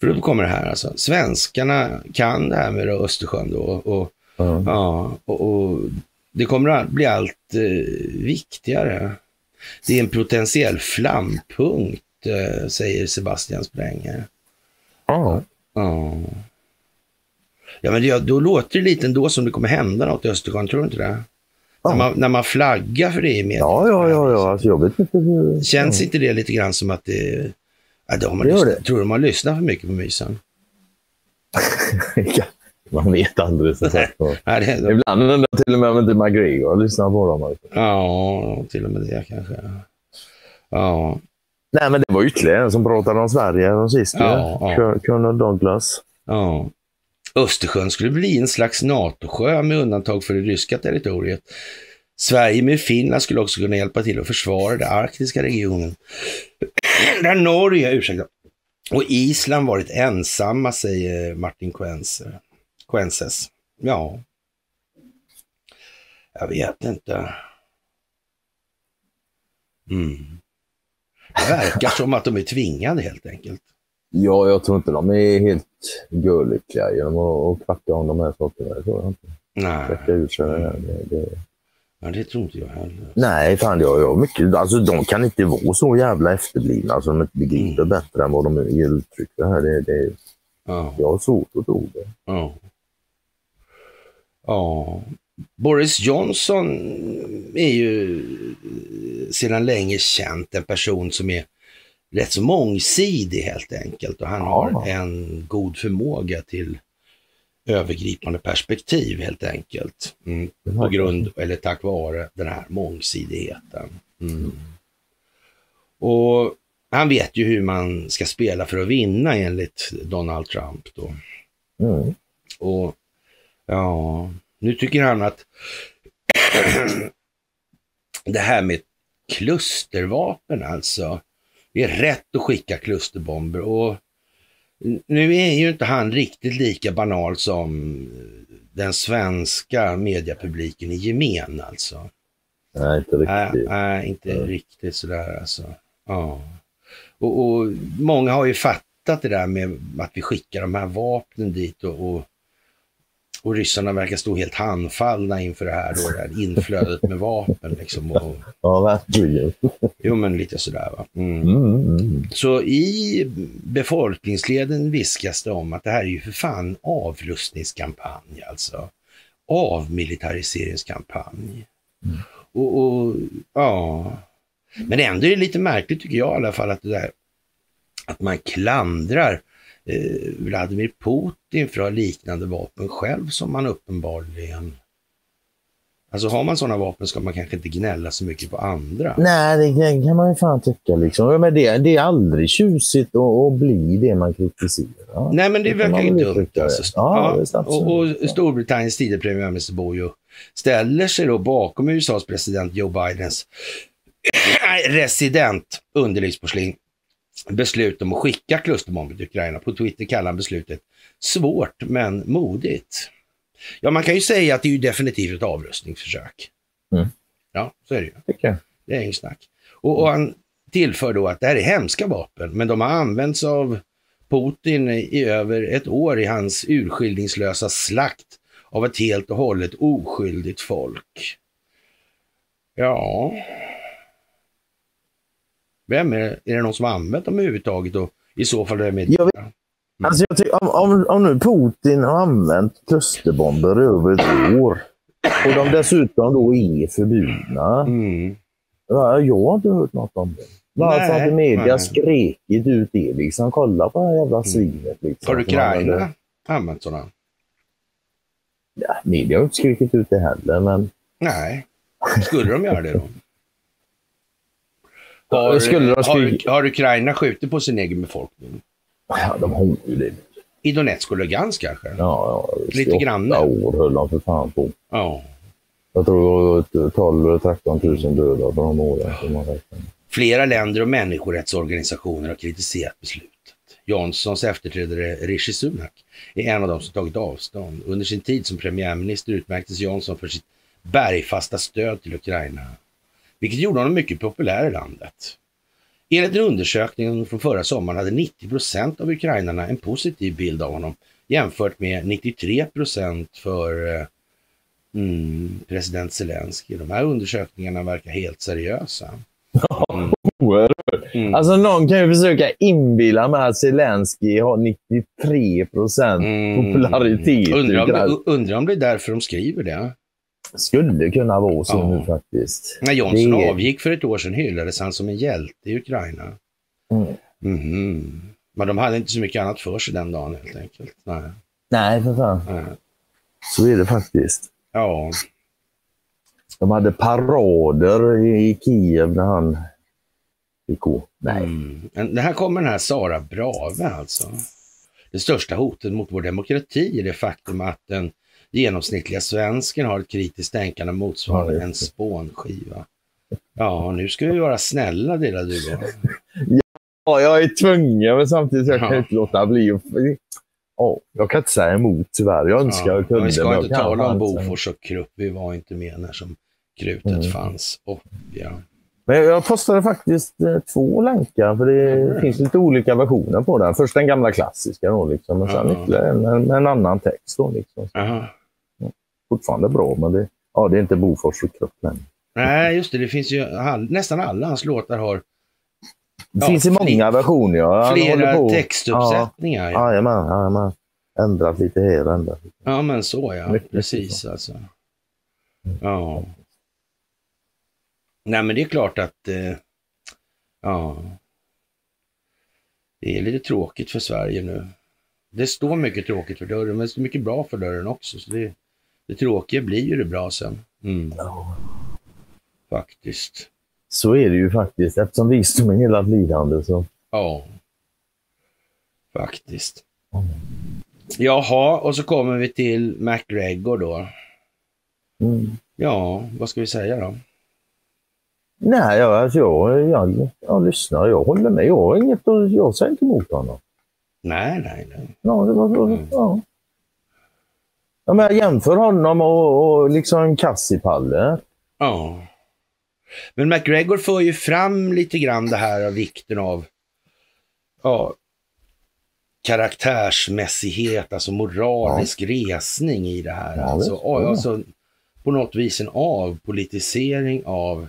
För då kommer det här alltså. Svenskarna kan det här med Östersjön då. Och, Ja. Ja, och, och det kommer att bli allt eh, viktigare. Det är en potentiell flampunkt, eh, säger Sebastian Spränger. Ja. Ja. Ja, men det, då låter det lite ändå som det kommer hända något i Östersjön, tror du inte det? Ja. När, man, när man flaggar för det i media. Ja, ja, ja, ja. Alltså, jag vet inte hur... Känns inte det lite grann som att det... Ja, det har man Det lyssnat, det. Tror du man lyssnar för mycket på mysen? Ja. Man vet aldrig. Så sagt. Och Ibland undrar jag till och med om inte McGregor lyssnar på dem. ja, till och med det kanske. Ja, Nej, men det var ytterligare en som pratade om Sverige sist. Ja, ja. Colonel Douglas. Ja. Östersjön skulle bli en slags NATO-sjö med undantag för det ryska territoriet. Sverige med Finland skulle också kunna hjälpa till att försvara den arktiska regionen. Där Norge, ursäkta, och Island varit ensamma, säger Martin Quense. Quenses. Ja. Jag vet inte. Mm. Det verkar som att de är tvingade helt enkelt. Ja, jag tror inte de är helt görlyckliga genom att, kvacka om de här sakerna. Det tror jag inte. Nej, Räcka ut sig. Det, det, ja, det tror inte jag heller. nej, fan jag, jag mycket, alltså, de kan inte vara så jävla efterblivna så de inte begriper Mm. bättre än vad de ger uttryck för. Här. Det, det, Ja. jag har svårt att tro det. Ja. Ja. Boris Johnson är ju eh, sedan länge känt en person som är rätt så mångsidig helt enkelt och han Ja. har en god förmåga till övergripande perspektiv helt enkelt. Mm. På grund, eller tack vare den här mångsidigheten. Mm. Och han vet ju hur man ska spela för att vinna enligt Donald Trump då. Mm. Och ja, nu tycker han att det här med klustervapen alltså, det är rätt att skicka klusterbomber och nu är ju inte han riktigt lika banal som den svenska mediepubliken i gemen alltså. Nej, inte Nej, riktigt. nej inte Mm. riktigt sådär alltså. Ja. Och, och många har ju fattat det där med att vi skickar de här vapnen dit och, och, och ryssarna verkar stå helt handfallna inför det här, då, det här inflödet med vapen. Liksom, och, Ja, verkligen. jo, men lite sådär. Va? Mm. Mm, mm. Så i befolkningsleden viskas det om att det här är ju för fan avrustningskampanj alltså. Avmilitariseringskampanj. Och, och ja, men ändå är det lite märkligt tycker jag i alla fall att det där att man klandrar Vladimir Putin för att ha liknande vapen själv som man uppenbarligen Alltså har man sådana vapen ska man kanske inte gnälla så mycket på andra. Nej, det kan- man ju fan tycka. Liksom. Ja, Men det, det är aldrig tjusigt att, bli det man kritiserar. Nej, men det, kan verkar ju dumt. det. Alltså. Ja, visst, och, och. Storbritanniens tidigare premiärminister Bojo ställer sig då bakom USAs president Joe Bidens resident underlivsporslin beslut om att skicka klusterbomber till Ukraina. På Twitter kallar han beslutet svårt men modigt. Ja, man kan ju säga att det är ju definitivt ett avrustningsförsök. Mm. Ja, så är det ju. Det är ingen snack. Och, och han tillför då att det här är hemska vapen, men de har använts av Putin i över ett år i hans urskillningslösa slakt av ett helt och hållet oskyldigt folk. Ja. Vem är det? Är det någon som har använt dem överhuvudtaget och i så fall vem är det? Jag vet- Alltså jag tycker, om, om, om nu Putin har använt klusterbomber över ett år och de dessutom då är förbjudna. Mm. Ja, jag har inte hört något om det. Varför har inte media nej. skrikit ut det? Liksom, kolla på det här jävla svinet. Liksom, Har Ukraina använt sådana? Ja, media har inte skrikit ut det heller, men Nej. Skulle de göra det då? Har, Skulle de har, skri- har Ukraina skjutit på sin egen befolkning? ja, de har ju det. I Donetsk och Lugansk kanske? Ja, ja, Lite i åtta grann. år höll de för fan på. Ja. Jag tror det var 12 13 000 döda på de åren. Flera länder och människorättsorganisationer har kritiserat beslutet. Johnsons efterträdare Rishi Sunak är en av dem som tagit avstånd. Under sin tid som premiärminister utmärktes Johnson för sitt bergfasta stöd till Ukraina, vilket gjorde honom mycket populär i landet. Enligt en undersökning från förra sommaren hade 90 procent av ukrainarna en positiv bild av honom jämfört med 93 procent för eh, mm, president Zelensky. De här undersökningarna verkar helt seriösa. Mm. Alltså någon kan ju försöka inbilla mig att Zelensky har 93 procent Mm. popularitet. i Undrar om, Ukraina. u- undrar om det är därför de skriver det. Skulle kunna vara så Ja. nu faktiskt. När Johnson Det avgick för ett år sedan hyllades han som en hjälte i Ukraina. Mm. Mhm. Men de hade inte så mycket annat för sig den dagen helt enkelt. Nej. Nej, för fan. Nej. Så är det faktiskt. Ja, De hade parader i Kiev när han gick gå. Nej. Mm. Det här kommer den här Sara Brave alltså. Det största hotet mot vår demokrati är det faktum att den genomsnittliga svensken har ett kritiskt tänkande motsvarande Ja, en spånskiva. Ja, nu ska vi vara snälla lilla du. Ja, jag är tvungen, men samtidigt jag kan Ja. jag inte låta bli. Ja, jag kan inte säga emot tyvärr. Jag önskar jag kunde. vi ska inte tala om. Bofors och Krupp. Vi var inte med när som krutet Mm. fanns. Och, ja. Men jag postade faktiskt eh, två länkar, för det Mm. finns lite olika versioner på den. Först den gamla klassiska, då, liksom, och sen Ja. ytterligare en, en, en annan text. Då, liksom. Aha. Fortfarande bra, men det, ja, det är inte Bofors och längre. Nej, just det. Det finns ju, all, nästan alla hans låtar har Det Ja, finns i många versioner. Ja. Han flera textuppsättningar. Ja. Ja, jajamän, jajamän. Ändrat lite här och ändrat lite. ja, men så ja. Mycket Precis alltså. Ja. Nej, men det är klart att eh, ja. Det är lite tråkigt för Sverige nu. Det står mycket tråkigt för dörren, men det står mycket bra för dörren också. Så det, det tråkiga blir ju det bra sen. Mm. Faktiskt. Så är det ju faktiskt. Eftersom visdomen hela lidande så... Ja. Faktiskt. Jaha, och så kommer vi till McGregor då. Mm. Ja, vad ska vi säga då? Nej, jag, alltså jag, jag, jag lyssnar. Jag håller med. Jag inget Jag säger inte emot honom. Nej, nej, nej. Ja, det var. Mm. Ja. Ja, men jag jämför honom och, och liksom Kassipalle. Ja. Men McGregor för ju fram lite grann det här av vikten av ja, karaktärsmässighet, alltså moralisk resning i det här. Ja, alltså, ja, Ja. alltså, på något vis en avpolitisering av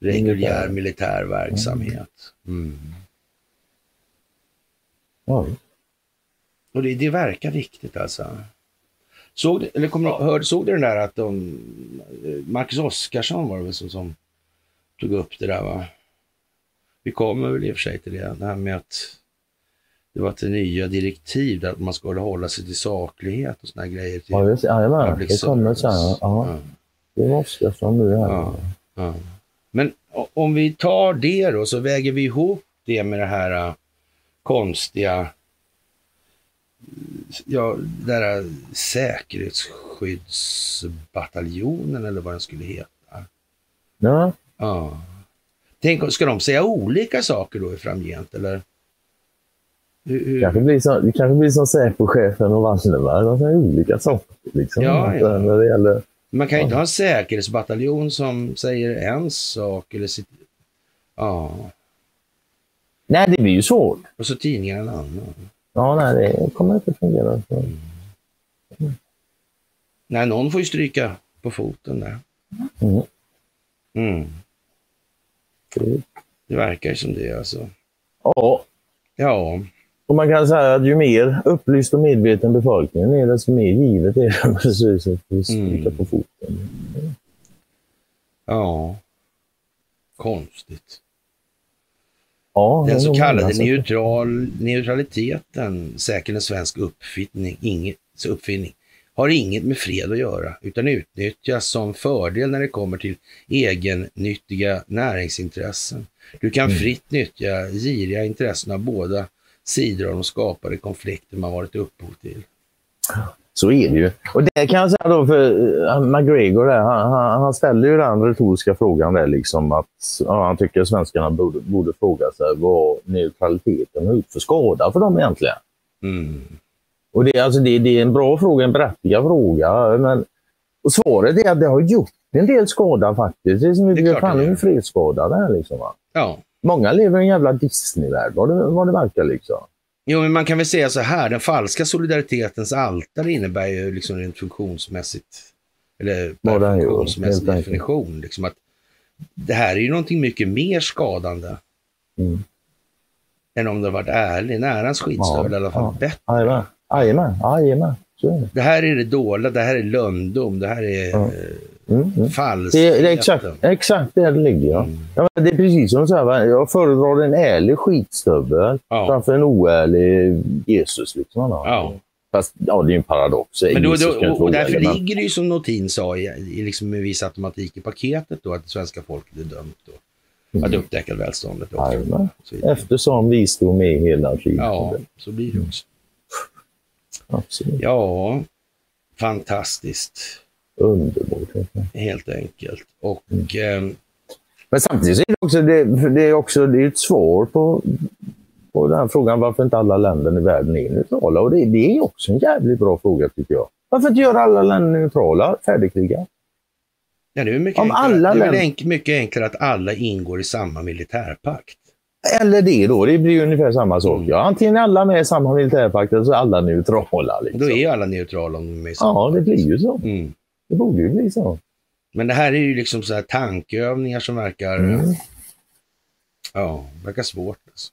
reguljär Militär. verksamhet. Mm. Ja. Och det, det verkar viktigt alltså. Såg du, eller kom, du- hörde, såg du den där att de, Marcus Oskarsson var det väl som, som tog upp det där va? Vi kommer väl i och för sig till det, det här med att det var till nya direktiv där att man skulle hålla sig till saklighet och såna här grejer. Till Ja, just det. Jajamän, det kommer sen. Ja, Ja, det var Oskarsson nu ja, ja. Men om vi tar det då så väger vi ihop det med det här äh, konstiga ja, den där säkerhetsskyddsbataljonen eller vad den skulle heta. Ja. Ja. Tänk, ska de säga olika saker då i framgent eller? Hur, hur? Kanske blir som, det kanske blir som Säpochefen och Wallenberg. De säger olika saker. Liksom. Ja, ja. eh, När det gäller... Man kan ju inte Ja. ha en säkerhetsbataljon som säger en sak eller sitt... Ja, Nej, det blir ju svårt. och så tidningen en annan. Ja, nej, det kommer inte fungera. Så. Nej, någon får ju stryka på foten där. Mm. Mm. Det- verkar ju som det alltså. Ja, Ja, och man kan säga att ju mer upplyst och medveten befolkningen är, desto mer givet är det precis att få stryka Mm. på foten. ja. Konstigt. Ja, Den så kallade som- neutral, neutraliteten, säkert en svensk uppfinning, inget, uppfinning, har inget med fred att göra, utan utnyttjas som fördel när det kommer till egennyttiga näringsintressen. Du kan Mm. fritt nyttja giriga intressen av båda sidor av de skapade konflikter man varit upphov till. Så är det ju. Och det kan jag säga då för eh, McGregor, där, han, han, han ställer ju den retoriska frågan där liksom att ja, han tycker att svenskarna borde, borde fråga sig vad neutraliteten har gjort för skada för dem egentligen. Mm. Och det, är alltså, det, det är en bra fråga, en berättigad fråga. Men, och svaret är att det har gjort en del skada faktiskt. Det är som vi klart fan det gör. en fredsskada där liksom. Va? Ja, Många lever i en jävla Disneyvärld vad det, vad det verkar liksom. Jo, men man kan väl säga så här, den falska solidaritetens altare innebär ju liksom rent funktionsmässigt, eller gör, funktionsmässig definition, liksom att det här är ju någonting mycket mer skadande Mm. än om det varit ärlig. Närans skitstövel i alla fall ja. bättre. Jajamän, jajamän, det. Här är det dolda, det här är lönndom, det här är Ja. eh, Mm, mm. Det, det är exakt, exakt där det ligger. Ja. Mm. Ja, men det är precis som så här, va? jag föredrar en ärlig skitstövel Ja. framför en oärlig Jesus. Liksom? Ja. Fast ja, det är ju en paradox. Men då, då, och, och därför men- ligger det ju som Notin sa i, i liksom med viss automatik i paketet då att svenska folket är dömt då, att Mm. upptäcka välståndet också. Jajamän. Så. Eftersom visdom är hela tiden. Ja, så blir det också. Absolut. Ja, fantastiskt. Underbart. Helt enkelt. Och Mm. ehm, Men samtidigt är det också, det, det är också det är ett svar på, på den här frågan varför inte alla länder i världen är neutrala. Och det, det är också en jävligt bra fråga tycker jag. Varför inte göra alla länder neutrala, färdigkriga? ja, det är mycket, Om enklare, alla länder- enk, mycket enklare att alla ingår i samma militärpakt. Eller det då, det blir ungefär samma sak. Mm. Ja, antingen alla med i samma militärpakt eller så är alla neutrala. Liksom. Då är ju alla neutrala om de är i samma Ja, det blir ju så. Mm. Det borde ju bli så. Men det här är ju liksom så här tankeövningar som verkar, Mm. ja, verkar svårt. Alltså.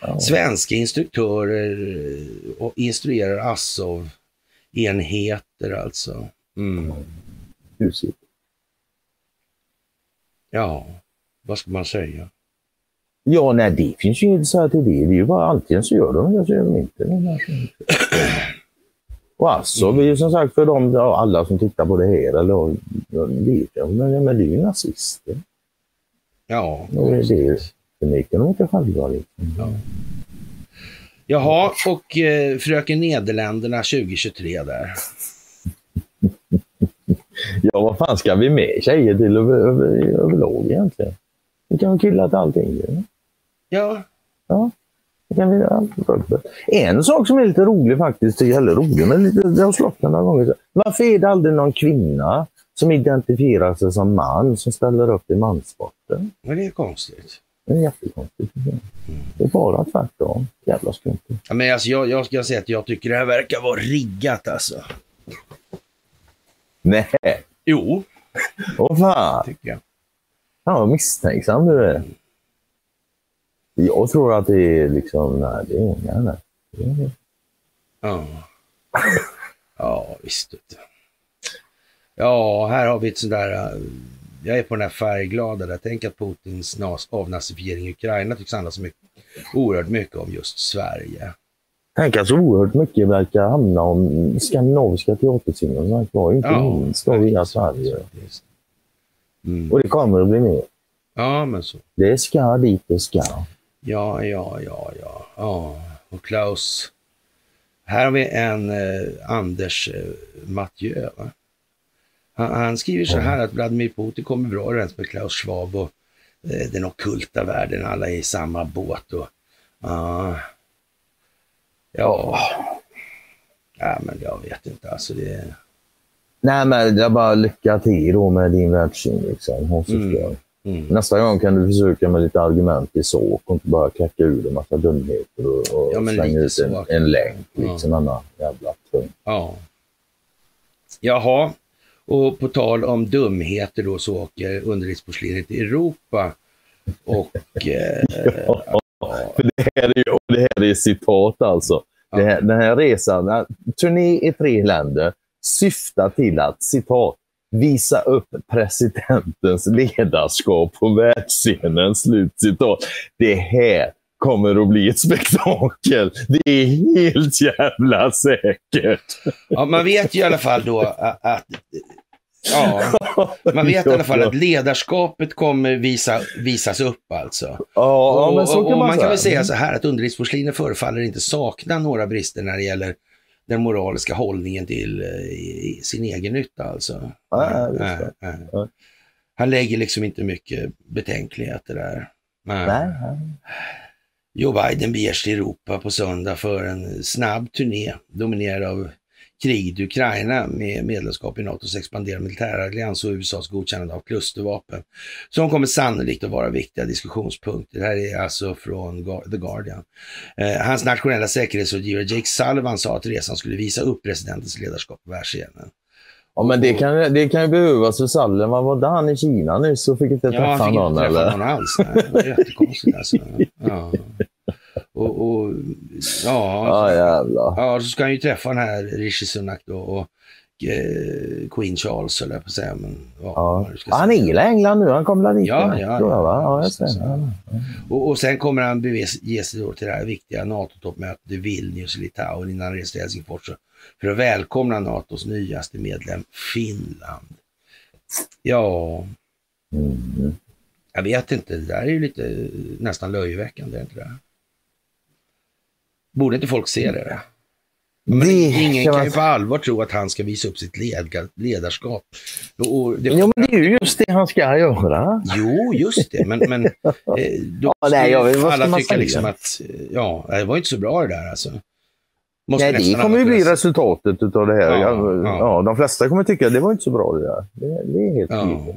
Ja. Svenska instruktörer eh, och instruerar Azov-enheter alltså. Mm. Husigt. Ja, vad ska man säga? Ja, nej, det finns ju inget att säga till det. Det är ju bara antingen så gör de det eller så gör de inte det. Och alltså, vi är som sagt för de, ja, alla som tittar på det här, eller ja, vet men, men det är ju nazister. Ja, Och det, det förnekar de inte själva. Liksom. Ja. Jaha, och eh, Fröken Nederländerna 2023 där. Ja, vad fan ska vi med tjejer till över, över, överlag egentligen? Vi kan väl killa till allting ju. Ja, Ja, kan vi göra. En sak som är lite rolig faktiskt, eller rolig, men lite, det har slått några gånger. Varför är det aldrig någon kvinna som identifierar sig som man som ställer upp i manssporten? men det är konstigt. Det är jättekonstigt. Det är bara tvärtom. Jävla skumt. Ja, men alltså, jag, jag ska säga att jag tycker det här verkar vara riggat alltså. Nej, Jo, vad fan. tycker jag. Fan vad misstänksam du är. Jag tror att det är liksom, nej det är nej. Det är- Ja, ja visst. Ja, här har vi ett sånt där... äh, Jag är på den här färgglada där. Tänk att Putins avnazifiering i Ukraina tycks handla så mycket, oerhört mycket om just Sverige. Tänk att så oerhört mycket verkar hamna om skandinaviska teaterscener sagt var, inte Ja, minst då via Sverige. Mm. Och det kommer att bli mer. Ja, men så. Det ska dit det ska. Ja, ja, ja, ja. ja. Och Klaus. Här har vi en eh, Anders eh, Mathieu. Va? Han, han skriver så här att Vladimir Putin kommer bra överens med Klaus Schwab och eh, den ockulta världen. Alla är i samma båt. Och, ja. ja. Ja, men jag vet inte. Alltså det, Nej men är bara lycka till då med din världssyn liksom. Hon förstör. mm. Nästa gång kan du försöka med lite argument i sak och inte bara kläcka ur en massa dumheter och, och Ja, slänga ut en, så. en länk. Ja. Liksom, annan jävla tung. Ja. Jaha, och på tal om dumheter då så åker underlivsporslinet i Europa och eh, För det här är, ju- det här är citat alltså. Det här, den här resan, turné i tre länder, syftar till att citat visa upp presidentens ledarskap på världsscenen. Slut citat. Det här kommer att bli ett spektakel. Det är helt jävla säkert. ja, man vet ju i alla fall då att, ja, man vet i alla fall att ledarskapet kommer visa, visas upp alltså. Ja, och, men så och, kan och man, man kan väl säga. säga så här att underlivsporslinet förefaller inte sakna några brister när det gäller den moraliska hållningen till eh, sin egen nytta alltså. Ja, det. nej. Ja. Han lägger liksom inte mycket betänkligheter där. Nej. Joe Biden beger sig till Europa på söndag för en snabb turné dominerad av kriget i Ukraina med medlemskap i NATOs expanderande militärallians och USAs godkännande av klustervapen som kommer sannolikt att vara viktiga diskussionspunkter. Det här är alltså från The Guardian. Eh, hans nationella säkerhetsrådgivare Jake Sullivan sa att resan skulle visa upp presidentens ledarskap på världsscenen. Ja, men det kan, det kan ju behövas för Sallen. Var var han i Kina nu så fick inte Ja, träffa han fick någon inte träffa någon alls. Nej, det var jättekonstigt alltså. Ja. Och, och, ja, Ja, jävlar. Ja, så ska han ju träffa den här Rishi Sunak då och eh, Queen Charles jag på att säga. Men, ja, Ja. ska Han säga. är i England nu. Han kommer dit. Ja, ja, ja, och sen kommer han bege sig då till det här viktiga NATO-toppmötet i Vilnius i Litauen innan han reser till Helsingfors för att välkomna NATOs nyaste medlem Finland. Ja, Mm. jag vet inte, det där är ju lite nästan löjeväckande, är det inte det? Borde inte folk se det? Men Det ingen kan ju på allvar tro att han ska visa upp sitt ledarskap. Och, det, Jo, men det är ju just det han ska göra. Jo, just det, men, men eh, då Ja, nej, jag vet- alla tycka liksom att, eh, ja, det var inte så bra det där alltså. Måste Nej, det kommer ju bli resultatet utav det här. Ja, Ja, ja. ja. de flesta kommer tycka att det var inte så bra det där. Det, det är helt Ja.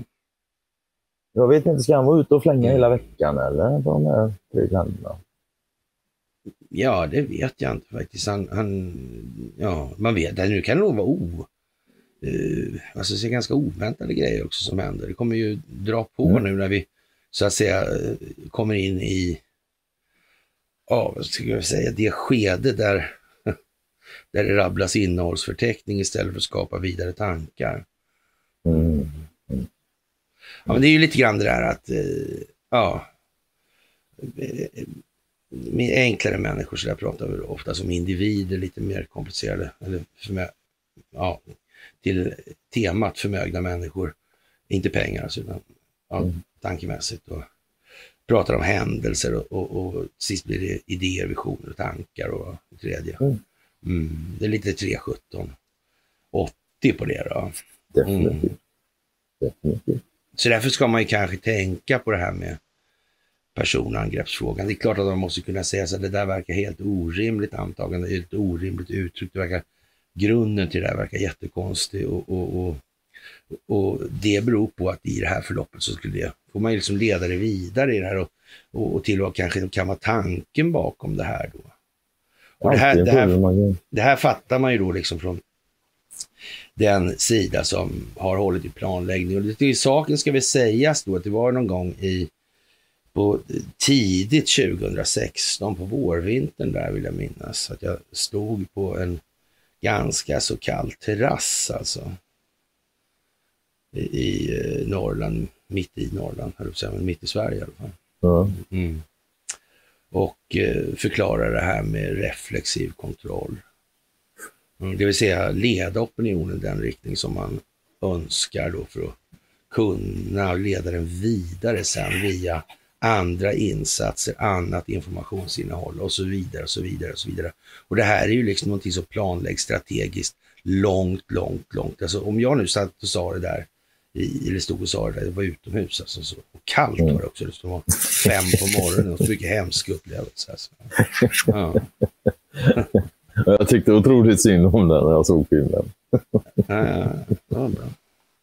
Jag vet inte, ska han vara ute och flänga Mm. hela veckan eller? De här tre länderna? Ja, det vet jag inte faktiskt. Han, han, ja, man vet, nu kan det nog vara o, eh, alltså det är ganska oväntade grejer också som händer. Det kommer ju dra på Mm. nu när vi så att säga eh, kommer in i, ja vad ska jag säga, det skede där, där det rabblas innehållsförteckning istället för att skapa vidare tankar. Mm. Ja, men det är ju lite grann det där att, eh, ja, enklare människor så där pratar vi ofta som individer, lite mer komplicerade, eller förmö- ja, till temat förmögna människor, inte pengar alltså, utan ja, Mm. tankemässigt. Och pratar om händelser och, och, och sist blir det idéer, visioner och tankar och tredje. Mm. Mm, det är lite 317. 80 på det då. Definitivt. Definitivt. Så därför ska man ju kanske tänka på det här med personangreppsfrågan. Det är klart att man måste kunna säga så att det där verkar helt orimligt antagande, ett orimligt uttryck. Det verkar, grunden till det här verkar jättekonstig och, och, och, och det beror på att i det här förloppet så skulle det, får man liksom leda det vidare i det här och, och, och till och med kanske kan vara tanken bakom det här då. Och det här, det här, det här fattar man ju då liksom från den sida som har hållit i planläggning. Och det till saken ska vi sägas då att det var någon gång i på tidigt 2016 på vårvintern där vill jag minnas att jag stod på en ganska så kall terrass alltså. I, i eh, Norrland, mitt i Norrland, höll jag men mitt i Sverige i alla fall. Ja. Mm. Och eh, förklara det här med reflexiv kontroll. Mm, det vill säga leda opinionen i den riktning som man önskar då för att kunna leda den vidare sen via andra insatser, annat informationsinnehåll och så vidare och så vidare och så vidare. Och det här är ju liksom någonting som planläggs strategiskt långt, långt, långt. Alltså om jag nu satt och sa det där, i, eller stod och sa det där, det var utomhus alltså, så, och kallt var det också, det var fem på morgonen och så mycket hemsk upplevelse. Alltså. Ja. Jag tyckte otroligt synd om den när jag såg filmen. Ja, ja,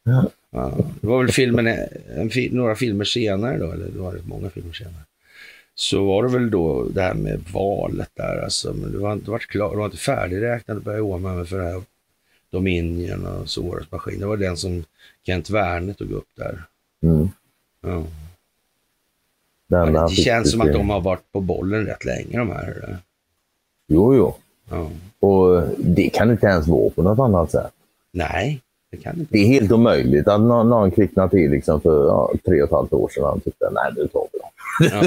bra. Ja, det var väl filmen, en, några filmer senare då, eller det var rätt många filmer senare. Så var det väl då det här med valet där, alltså, men det var, inte klart, det var inte färdigräknat att börja ordna med för det här Dominion och Soros maskin. Det var den som Kent Werner tog upp där. Mm. Ja. Den det känns som att de har varit på bollen rätt länge de här. eller? Jo, jo. Ja. Och det kan inte ens vara på något annat sätt. Nej, det kan inte. Det är helt omöjligt att någon, någon kvicknar till liksom för ja, tre och ett halvt år sedan och tyckte nej, nu tar vi dem.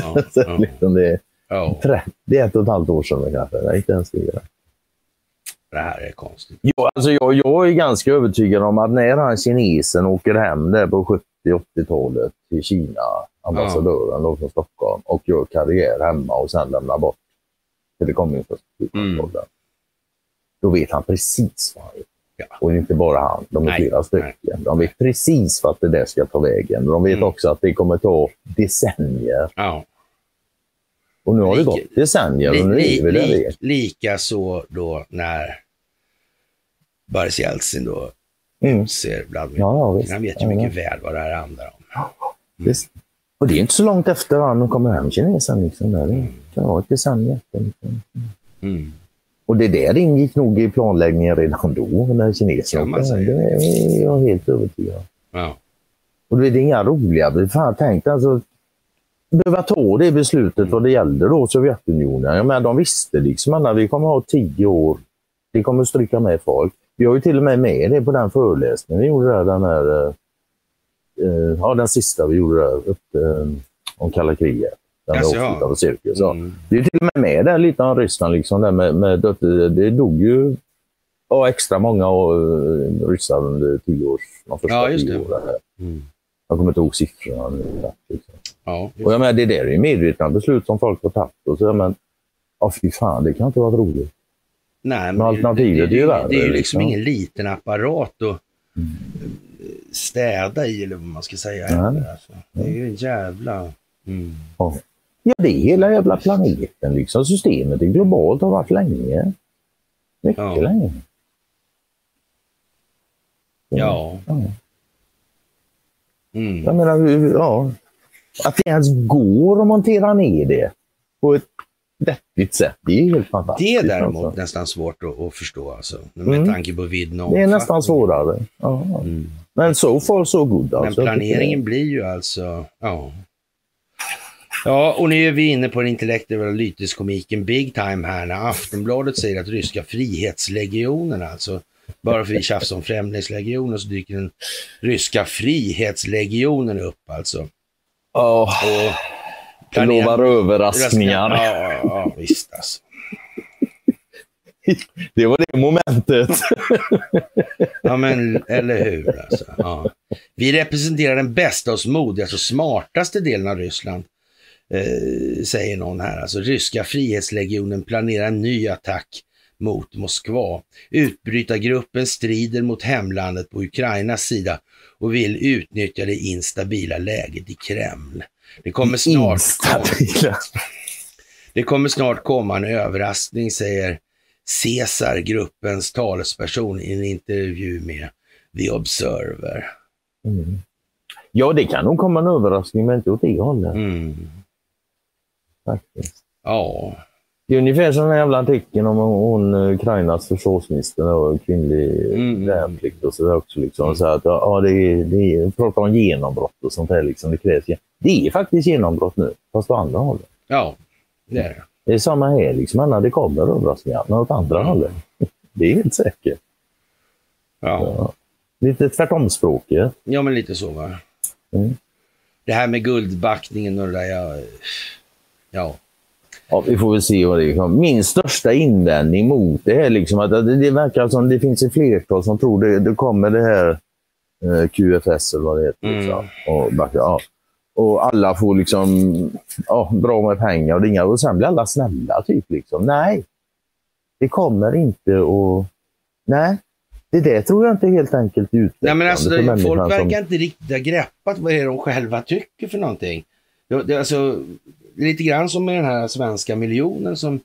Ja, Så ja, liksom det är ja, 31 och ett halvt år sedan kanske. Nej, inte ens det. det här är konstigt. Jo, alltså jag, jag är ganska övertygad om att när han kinesen åker hem där på 70-80-talet till Kina, ambassadören då från Stockholm, och gör karriär hemma och sen lämnar bort telekominfrastrukturkontrollen. Mm. Då vet han precis vad han gör. Och inte bara han, de är Nej, flera stycken. De vet precis vart det där ska ta vägen. De vet Mm. också att det kommer ta decennier. Ja. Och nu har det gått decennier och nu Li, är vi där li, lika så då när Boris Jeltsin då Mm. ser Vladimir Ja, ja. Han vet ju mycket väl vad det här handlar om. Visst. Och det är inte så långt efter han kommer hem, kinesen. Liksom, där. Det kan vara ett decennium. Mm. Och det där ingick nog i planläggningen redan då, när kineserna åkte. Det är jag helt övertygad. Ja. Och det är inga roliga... Fan, tänk alltså, behöva ta det beslutet vad det gällde då Sovjetunionen. Jag menar, de visste liksom att vi kommer ha tio år, vi kommer stryka med folk. Vi har ju till och med med det på den föreläsningen vi gjorde där, den här, eh, eh, ja den sista vi gjorde där, upp, eh, om kalla kriget. Den var ja. av cirkus. Mm. Det är till och med med där lite om Ryssland. Liksom, där med, med, det, det dog ju ja, extra många uh, ryssar under tio års, de första Ja, tio det. åren. Mm. Jag kommer inte ihåg siffrorna nu. Liksom. Ja, Och jag menar, det där är ju medvetna beslut som folk har tagit. Och så, men, ja, fy fan, det kan inte vara roligt. Nej, Men alternativet är ju värre, Det är ju liksom liksom. ingen liten apparat att städa i, eller vad man ska säga. Nej. Alltså. Det är ju en jävla... Mm. Ja. Ja, det är hela jävla planeten. Liksom. Systemet är globalt och har varit länge. Mycket Ja. länge. Ja. Ja. Mm. Jag menar, ja, att det ens går att montera ner det på ett deppigt sätt. Det är helt fantastiskt. Det är däremot alltså. nästan svårt att, att förstå alltså. Med Mm. tanke på vidden och Det är nästan svårare. Ja. Mm. Men so far so good. Men Alltså. planeringen blir ju alltså, ja. Ja, och nu är vi inne på den intellektuella lyteskomiken big time här när Aftonbladet säger att ryska frihetslegionen alltså, bara för vi tjafsar om främlingslegionen så dyker den ryska frihetslegionen upp alltså. Ja, Och det lovar överraskningar. Ja, ja, ja, visst alltså. Det var det momentet. Ja, men eller hur alltså. Ja. Vi representerar den bästa och modigaste och smartaste delen av Ryssland, eh, säger någon här. Alltså ryska frihetslegionen planerar en ny attack mot Moskva. Utbrytargruppen strider mot hemlandet på Ukrainas sida och vill utnyttja det instabila läget i Kreml. Det kommer snart Instabila. det kommer snart komma en överraskning, säger Caesar, gruppens talesperson i en intervju med The Observer. Mm. Ja, det kan nog komma en överraskning, men inte åt det hållet. Mm. Faktiskt. Ja, Det är ungefär som den jävla artikeln om hon, Ukrainas försvarsminister och kvinnlig Mm. värnplikt och sådär också. Liksom. Så att, ja, det, det pratar om genombrott och sånt där. Liksom. Det, krävs, det är faktiskt genombrott nu, fast på andra hållet. ja, det är det. Det är samma här, liksom. Anna, det kommer överraskningar, men åt andra hållet. Det är helt säkert. Ja, Lite tvärtomspråket. ja men lite så va. Mm. Det här med guldbackningen och det där, ja, ja. Ja, vi får väl se vad det är. Min största invändning mot det är liksom att det, det verkar som det finns ett flertal som tror det, det kommer det här eh, QFS eller vad det heter. Mm. liksom. Och, ja. och alla får liksom ja, bra med pengar och det inga, och sen blir alla snälla. typ liksom. Nej, det kommer inte att... Nej, det där tror jag inte helt enkelt är Nej men alltså, det, folk verkar som- inte riktigt ha greppat vad det är de själva tycker för någonting. Det, det, alltså, lite grann som med den här svenska miljonen som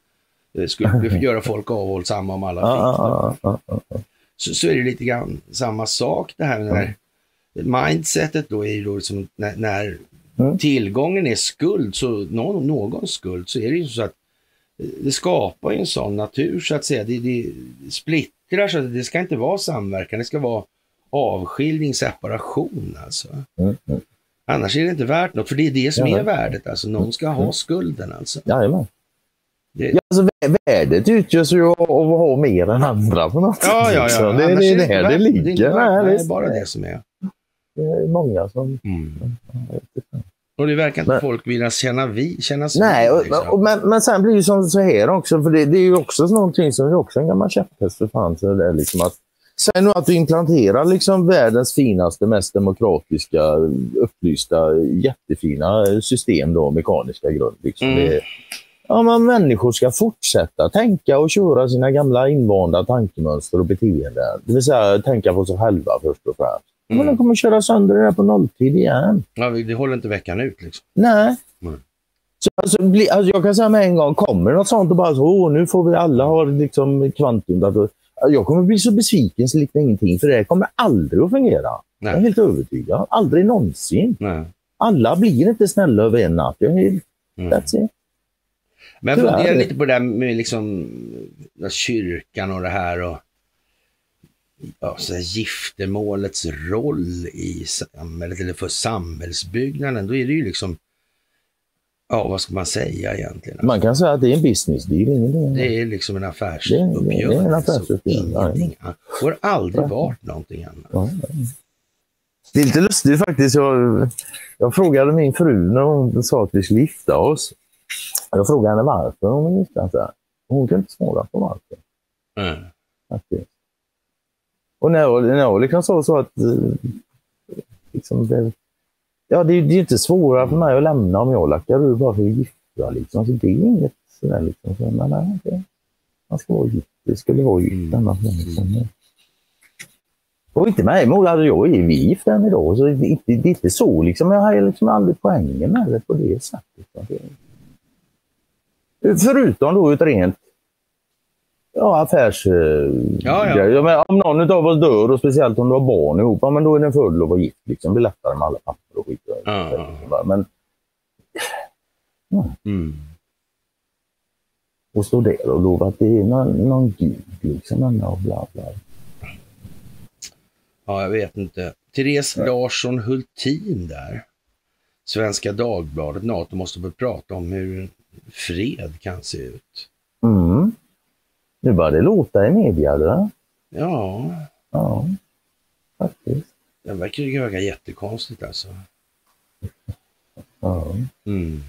eh, skulle göra folk avhållsamma om alla fick så, så är det lite grann samma sak det här med här mindsetet då är ju då liksom när, när Mm. tillgången är skuld, så någon, någons skuld, så är det ju så att eh, det skapar ju en sån natur så att säga. Det, det splittrar så att det ska inte vara samverkan, det ska vara avskiljning, separation alltså. Mm, mm. Annars är det inte värt något, för det är det som Ja, är ja. värdet. Alltså någon ska ha skulden alltså. Jajamän. Det, Ja, alltså, vä- värdet utgörs ju av att ha mer än andra på något ja, sätt. ja, liksom. ja. Det, det är inte där det är ligger. Nej, nej, visst. bara det som är. Det är många som... Mm. Och det verkar inte Men- folk vilja känna vi, kännas Nej, och, liksom. och, men, men sen blir det som så här också, för det, det är ju också någonting som är också en gammal käpphäst för fan. Så det är liksom att, säg nu att du implanterar liksom världens finaste, mest demokratiska, upplysta, jättefina system då, mekaniska grund. Liksom. Mm. Det, ja, men människor ska fortsätta tänka och köra sina gamla invanda tankemönster och beteenden. Det vill säga tänka på sig själva först och främst. Men Mm. de kommer köra sönder det där på nolltid igen. Ja, vi- det håller inte veckan ut liksom. Nej. Nej. Så alltså, bli, alltså, jag kan säga med en gång, kommer något sånt och bara så, Åh, nu får vi alla ha liksom kvantum. Dator." Jag kommer bli så besviken så liknar ingenting, för det här kommer aldrig att fungera. Jag är Nej. helt övertygad. Aldrig någonsin. Nej. Alla blir inte snälla över en natt. Jag är helt, Mm. that's it. Men Tyvärr. fundera lite på det där med liksom kyrkan och det här och ja, så här, giftermålets roll i samhället eller för samhällsbyggnaden. Då är det ju liksom, ja vad ska man säga egentligen? Man kan säga att det är en business deal. Det är liksom en affärsuppgörelse. det är en affärsuppgörelse. Det har aldrig varit någonting annat. Ja. Det är lite lustigt faktiskt. Jag, jag frågade min fru när hon sa att vi skulle gifta oss. Jag frågade henne varför hon ville gifta sig. Hon kunde inte svara på varför. Mm. Faktiskt. Och när jag, när jag liksom sa så att eh, liksom det, ja, det, är- det är inte svårare för mig att lämna om jag lackar ur bara för att gifta. Liksom. Så det är inget sådär. Liksom. Så, men, nej, det, man ska vara gift. Det skulle vara gift. Mm. annars liksom. Och inte mig emot, alltså jag är vi gift än idag. Så det, är inte, det är inte så liksom. Jag har liksom aldrig poängen med det på det sättet. det- Förutom då ett rent ja, affärs... eh, Ja, ja. grej. menar, om någon av oss dör och speciellt om du har barn ihop, ja, men då är det en fördel att vara gift. Liksom. Det är lättare med alla papper och skit. Ja, ja. Men Mm. Och stå där och lova att det är någon, någon gud liksom. Och bla, bla. Ja, jag vet inte. Therese Larsson Hultin där. Svenska Dagbladet. NATO måste börja prata om hur fred kan se ut. Mm. Nu börjar det låta i media. Eller? Ja, Ja, faktiskt. det verkar ju verka jättekonstigt alltså. Ja. Mm.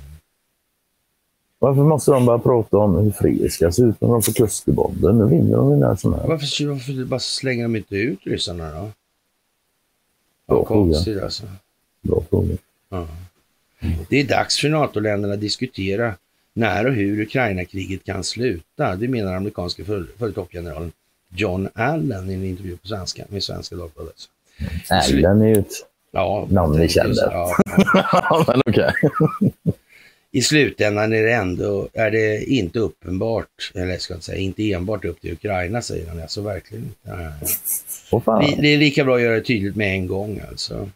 Varför måste de börja prata om hur fred ska se ut när de får klusterbomber? Nu vinner de när som helst. Varför, varför bara slänger de inte ut ryssarna då? Bra fråga. alltså. Bra fråga. Ja. Det är dags för NATO-länderna att diskutera när och hur Ukraina-kriget kan sluta. Det menar amerikanske före för toppgeneralen John Allen i en intervju på svenska med Svenska Dagbladet. Allen är ju ett Ja, Namn ni jag känner. Ja. Men okej. I slutändan är det ändå är det inte uppenbart, eller jag ska inte säga inte enbart upp till Ukraina, säger han. Alltså verkligen inte. Fan. Det- Det är lika bra att göra det tydligt med en gång alltså.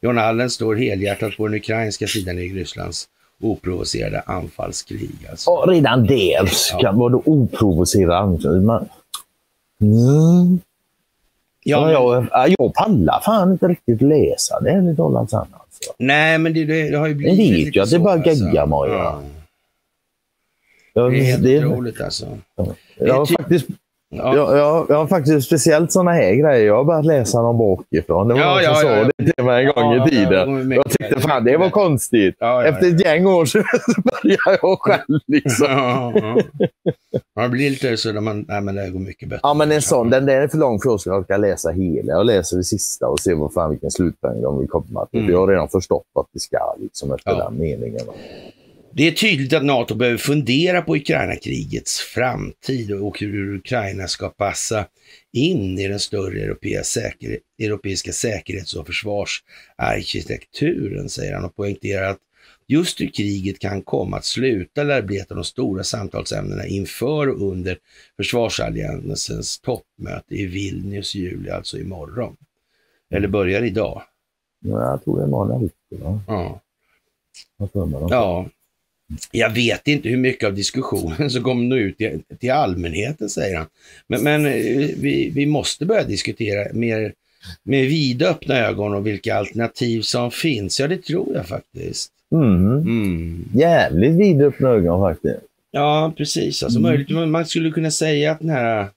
John Allen står helhjärtat på den ukrainska sidan i Rysslands oprovocerade anfallskrig. Alltså. Ja, redan ska Ja. vara det oprovocerande. Man... Mm. Ja, Ja, jag, ja, jag pallar fan inte riktigt läsa det ärligt talat. Alltså. nej, men det, det, det har ju Jag blivit vet lite ju att det så, bara alltså. geggar Maja. Ja, Jag, det är helt det, otroligt alltså. jag, har ty- faktiskt, Ja. jag, jag, jag har faktiskt speciellt såna här grejer. Jag har börjat läsa dem bakifrån. Det var Ja, någon ja, som ja, sa det till mig en gång i tiden. Jag tyckte fan det var konstigt. Efter ett gäng år så började jag själv liksom. Man blir lite så när man, nej men det går mycket bättre. Ja, men en sån, den där är för lång för oss att jag orkar läsa hela. Jag läser det sista och ser vad fan vilken slutpoäng de vill komma till. Mm. Jag har redan förstått att det ska liksom efter den meningen. Det är tydligt att NATO behöver fundera på Ukraina-krigets framtid och hur Ukraina ska passa in i den större europeiska, säker, europeiska säkerhets och försvarsarkitekturen, säger han och poängterar att just hur kriget kan komma att sluta lär bli ett av de stora samtalsämnena inför och under försvarsalliansens toppmöte i Vilnius i juli, alltså imorgon. Eller börjar idag. Men jag tror det är imorgon? Ja. Ja, jag vet inte hur mycket av diskussionen som kommer nå ut till, till allmänheten, säger han. Men, men eh, vi, vi måste börja diskutera mer med vida öppna ögon och vilka alternativ som finns. Ja, det tror jag faktiskt. Mm. Mm. Jävligt vidöppna ögon faktiskt. Ja, precis. Alltså, Mm. möjligt, man skulle kunna säga att den här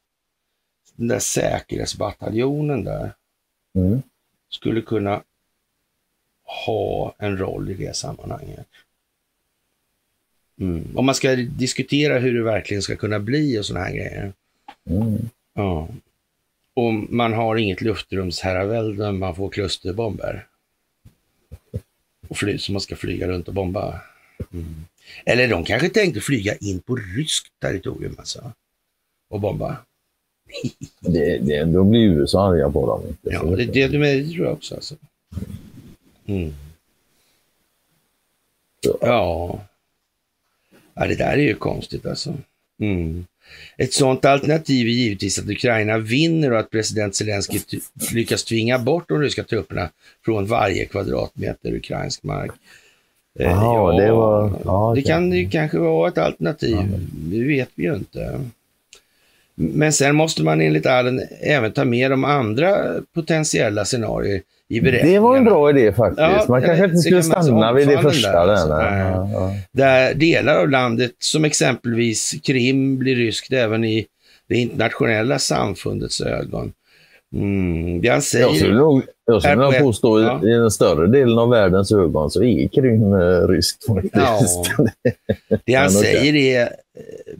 den där säkerhetsbataljonen där Mm. skulle kunna ha en roll i det sammanhanget. Mm. Om man ska diskutera hur det verkligen ska kunna bli och sådana här grejer. Mm. Ja. Och man har inget luftrumsherravälde, man får klusterbomber. Och fly, så man ska flyga runt och bomba. Mm. Eller de kanske tänkte flyga in på ryskt territorium alltså. Och bomba. Det, det, då blir USA arga på dem. Inte? Ja, det, det, det, tror jag också. Alltså. Mm. Så. Ja. Ja, det där är ju konstigt alltså. Mm. Ett sådant alternativ är givetvis att Ukraina vinner och att president Zelensky lyckas tvinga bort de ryska trupperna från varje kvadratmeter ukrainsk mark. Eh, Jaha, det var- ja, det kan ju kanske vara ett alternativ. Det vet vi ju inte. Men sen måste man enligt Allen även ta med de andra potentiella scenarier i beräkningarna. Det var en bra idé faktiskt. Ja, man jag kanske inte skulle stanna vid det första. där, Där. Ja. Där delar av landet, som exempelvis Krim, blir ryskt även i det internationella samfundets ögon. Mm, det han Jag skulle säger, nog, jag skulle nog ett- påstå i- ja. i den större delen av världens ögon så är Krim eh, ryskt faktiskt. Ja. det han säger är eh,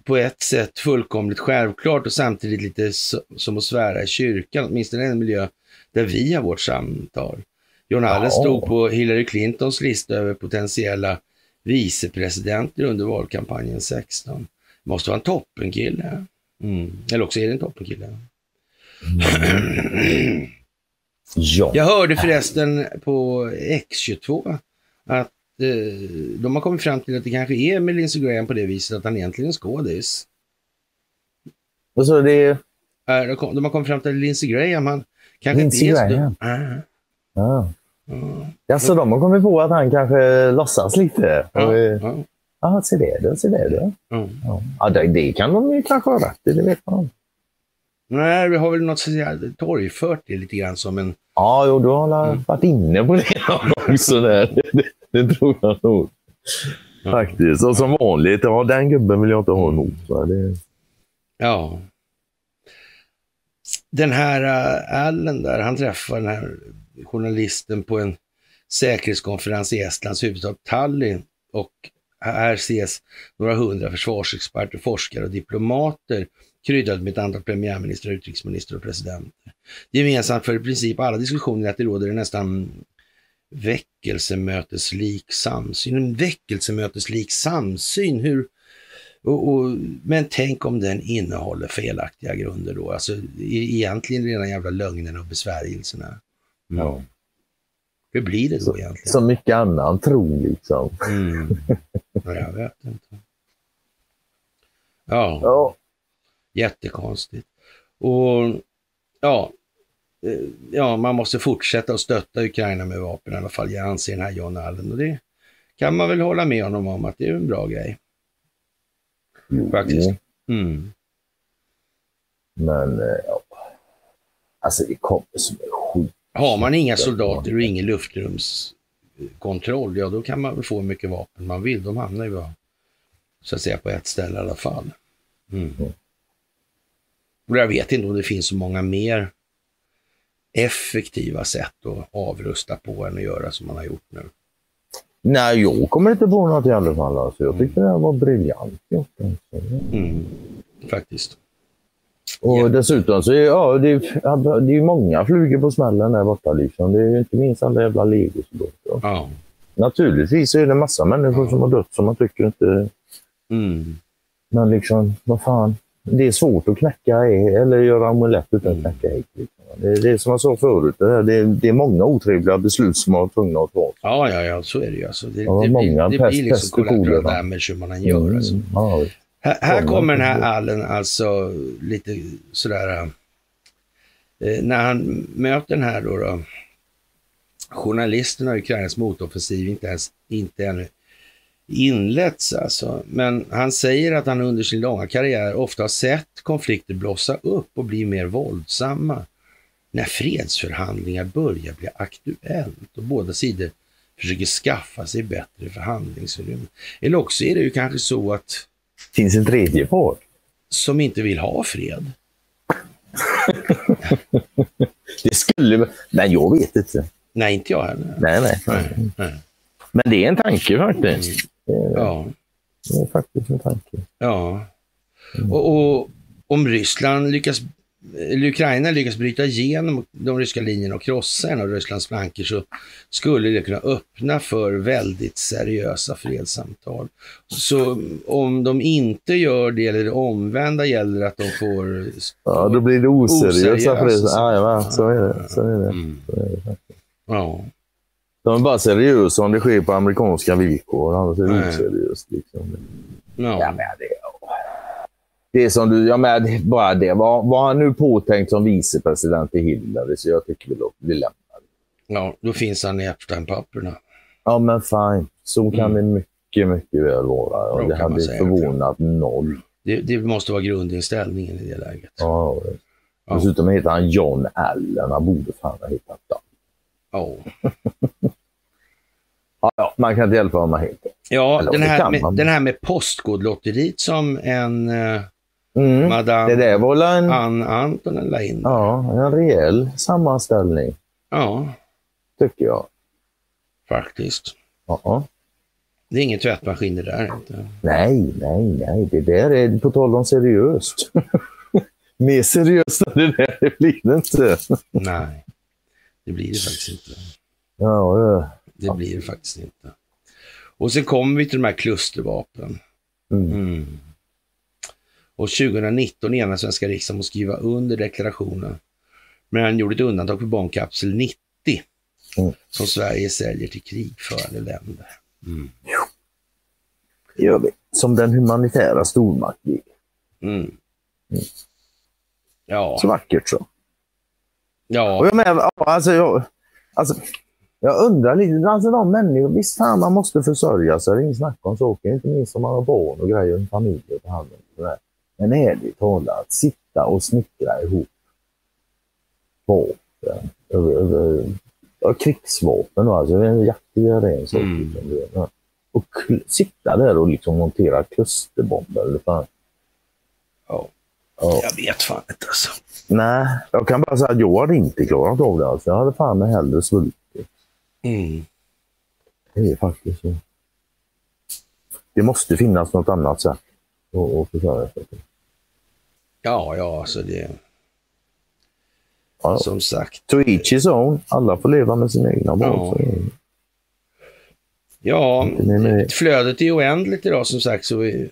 på ett sätt fullkomligt självklart och samtidigt lite so- som att svära i kyrkan, åtminstone i en miljö där vi har vårt samtal. John Allen Ja. stod på Hillary Clintons lista över potentiella vicepresidenter under valkampanjen 16. Måste vara en toppenkille. Mm. Eller också är det en toppenkille. ja. Jag hörde förresten på X22 att eh, de har kommit fram till att det kanske är med Lindsey Graham på det viset att han egentligen är skådis. Är, Eh, de kom- de har kommit fram till att Lindsey Graham, han kanske Lindsey inte Graham? ja. Ja, Ja, så de har kommit på att han kanske låtsas lite. ja, eh, ja. Ja, se det, det, se det. det. Mm. Ja. Det, det kan de ju kanske ha rätt i, det vet man. Nej, vi har väl något torgfört det lite grann som en... Ja, jo, du har mm. varit inne på det också. Där. Det, det tror jag nog. Faktiskt. Och som vanligt, ja, den gubben vill jag inte ha emot. Va? Det... Ja. Den här uh, Allen där, han träffar den här journalisten på en säkerhetskonferens i Estlands huvudstad Tallinn och här ses några hundra försvarsexperter, forskare och diplomater kryddat med ett antal premiärministrar, utrikesministrar och presidenter. Gemensamt för i princip alla diskussioner är att det råder en nästan väckelsemöteslik samsyn. En väckelsemöteslik samsyn, hur, och, och, men tänk om den innehåller felaktiga grunder då, alltså egentligen rena jävla lögnerna och besvärjelserna. Mm. Ja. Hur blir det då så, egentligen? Så mycket annan tro liksom. Mm. Ja, jag vet inte. Ja. ja. Jättekonstigt. Och ja, eh, ja, man måste fortsätta att stötta Ukraina med vapen i alla fall. Jag anser den här John Allen och det kan man väl hålla med honom om att det är en bra grej. Faktiskt. Mm. Men eh, ja. alltså det kommer som en skit. Har man inga soldater och ingen luftrumskontroll, ja då kan man väl få hur mycket vapen man vill. De hamnar ju så att säga på ett ställe i alla fall. Mm. Mm. Och jag vet inte om det finns så många mer effektiva sätt att avrusta på än att göra som man har gjort nu. Nej, jag kommer inte på något i alla fall. Alltså. Jag tyckte det var briljant gjort. Mm, faktiskt. Och yeah. dessutom så är ja, det, är, det är många flugor på smällen där borta. Liksom. Det är inte minst alla jävla legosoldater. Ja. Naturligtvis är det massa människor Ja. som har dött som man tycker inte... Mm. Men liksom, vad fan. Det är svårt att knäcka ägg, eller göra omelett utan att Mm. knäcka ägg. Liksom. Det, det är som jag sa förut, det, här, det, är, det är många otrevliga beslut som man var tvungna att ta. Ja, ja, ja, så är det ju. Alltså. Det, Ja, det, många blir, det pest- blir liksom collateral damage hur man än gör. Alltså. Mm, ja, Här, här kommer den här. Allen alltså lite sådär, eh, när han möter den här då, då journalisterna i Ukrainas motoffensiv inte ens, inte ännu inletts alltså. Men han säger att han under sin långa karriär ofta har sett konflikter blossa upp och bli mer våldsamma när fredsförhandlingar börjar bli aktuellt och båda sidor försöker skaffa sig bättre förhandlingsutrymme. Eller också är det ju kanske så att Finns en tredje part. som inte vill ha fred. Det skulle... Nej, jag vet inte. Nej, inte jag heller. Nej, nej. Nej, nej. Men det är en tanke faktiskt. Det är, Ja, det är faktiskt en tanke. ja. Och, och om Ryssland lyckas, Ukraina lyckas bryta igenom de ryska linjerna och krossa en av Rysslands flanker så skulle det kunna öppna för väldigt seriösa fredssamtal. Så om de inte gör det, eller det omvända gäller att de får... Ja, då blir det oseriösa. Så. Ja, så är det. Så är det. Mm. Så är det. Ja, De är bara seriösa om det sker på amerikanska villkor. Annars är det oseriöst. Liksom. Ja, ja. men det, det som du, ja, men det- bara det. Var, var han nu påtänkt som vicepresident i Hillary, så jag tycker vi, vi lämnar. ja, då finns han i Epstein-papperna. Ja, men fine. Så kan Mm. det mycket, mycket väl vara. Och det hade förvånat noll. Det, det måste vara grundinställningen i det läget. Ja. Ja. Dessutom heter han John Allen. Han borde fan ha hittat det. Ja. Ja, man kan inte hjälpa vad man heter. Ja, Eller, den här, med, man. den här med postkodlotteriet som en eh, Mm. madame Det där var en, Ann Antonen la in. ja, en rejäl sammanställning, Ja, tycker jag. faktiskt. Ja. Det är ingen tvättmaskin det där inte. Nej, nej, nej. Det där är på tal om seriöst. Mer seriöst än det där det blir det inte. Nej, det blir det faktiskt inte. Ja, ja. Det blir det faktiskt inte. Och sen kommer vi till de här klustervapen. Mm. Mm. Och 2019 enades svenska riksdagen om att skriva under deklarationen. Men han gjorde ett undantag för bombkapsel 90 Mm. som Sverige säljer till krigförande länder. Mm. Det gör vi. Som den humanitära stormakt vi är. Mm. Ja, Så vackert så. Och ja, jag med, alltså, jag, alltså, Jag undrar lite, alltså de människor, visst fan man måste försörja sig, det är inget snack om saker, inte minst om man har barn och grejer, en familj att ta hand om. Men ärligt talat, sitta och snickra ihop vapen, över, över, ja, krigsvapen alltså en jaktgevär är en sak. Mm. liksom, ja. Och sitta där och liksom montera klusterbomber. Eller fan. Ja. Ja. Jag vet fan inte alltså. Nej, jag kan bara säga att jag hade inte klarat av det. Alltså. Jag hade fan hellre svultit. Mm. Det är faktiskt så. Det måste finnas något annat sätt att försörja sig på. Ja, ja, alltså det... Ja. Som sagt. To each his own. Alla får leva med sina egna val. Ja. Ja, flödet är oändligt idag som sagt. Så vi,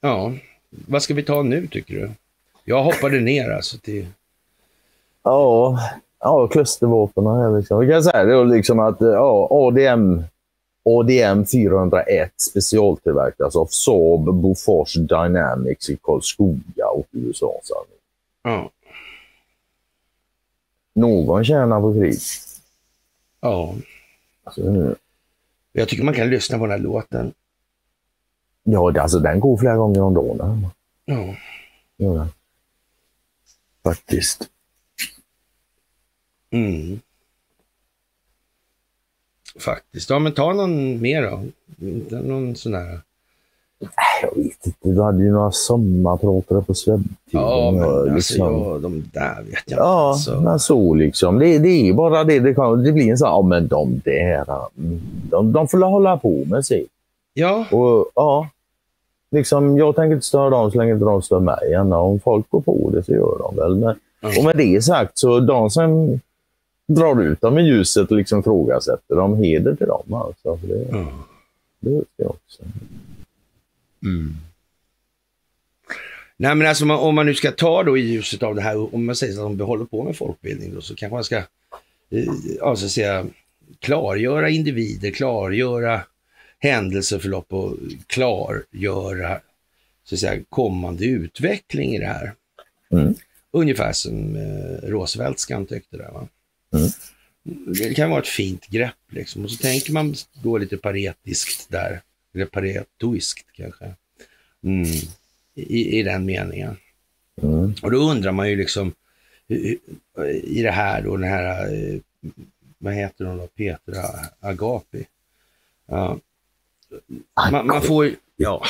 ja, vad ska vi ta nu tycker du? Jag hoppade ner alltså till... Ja, ja klustervapen är liksom. Vi kan säga det liksom att ja, ADM, ADM 401 specialtillverkas av Saab Bofors Dynamics i Karlskoga och USAs armé. Ja, Någon tjänar på krig. ja. Alltså, Jag tycker man kan lyssna på den här låten. ja, alltså den går flera gånger om dagen. Ja, den. Faktiskt. mm. Faktiskt. Ja, men ta någon mer då. Inte Någon sån här... Jag vet inte, du hade ju några sommarpratare på Swebb. Ja, men alltså, liksom. ja, de där vet jag. Ja, alltså. men så liksom. Det, det är bara det. Det, kan, det blir en sån här, ja men de där, mm, de, de får hålla på med sig. Ja, Och ja, liksom, jag tänker inte störa dem så länge inte de stör mig. Om folk går på det så gör de väl. Men, Ja. Och med det sagt, så de som drar ut dem i ljuset och liksom ifrågasätter dem, heder till dem. Alltså, för det, ja. det jag också. Mm. Nej, men alltså, om man- nu ska ta då i ljuset av det här, om man säger att de håller på med folkbildning, då, så kanske man ska eh, ja, så att säga, klargöra individer, klargöra händelseförlopp och klargöra så att säga, kommande utveckling i det här. Mm. Ungefär som eh, Rooseveltskan tyckte där. Va? Mm. Det kan vara ett fint grepp liksom. Och så tänker man då lite paretiskt där. Eller paretoiskt kanske. Mm. I, I den meningen. Mm. Och då undrar man ju liksom i det här då, den här, eh, vad heter hon då, Petra Agapi. Ja. Man, man får ja,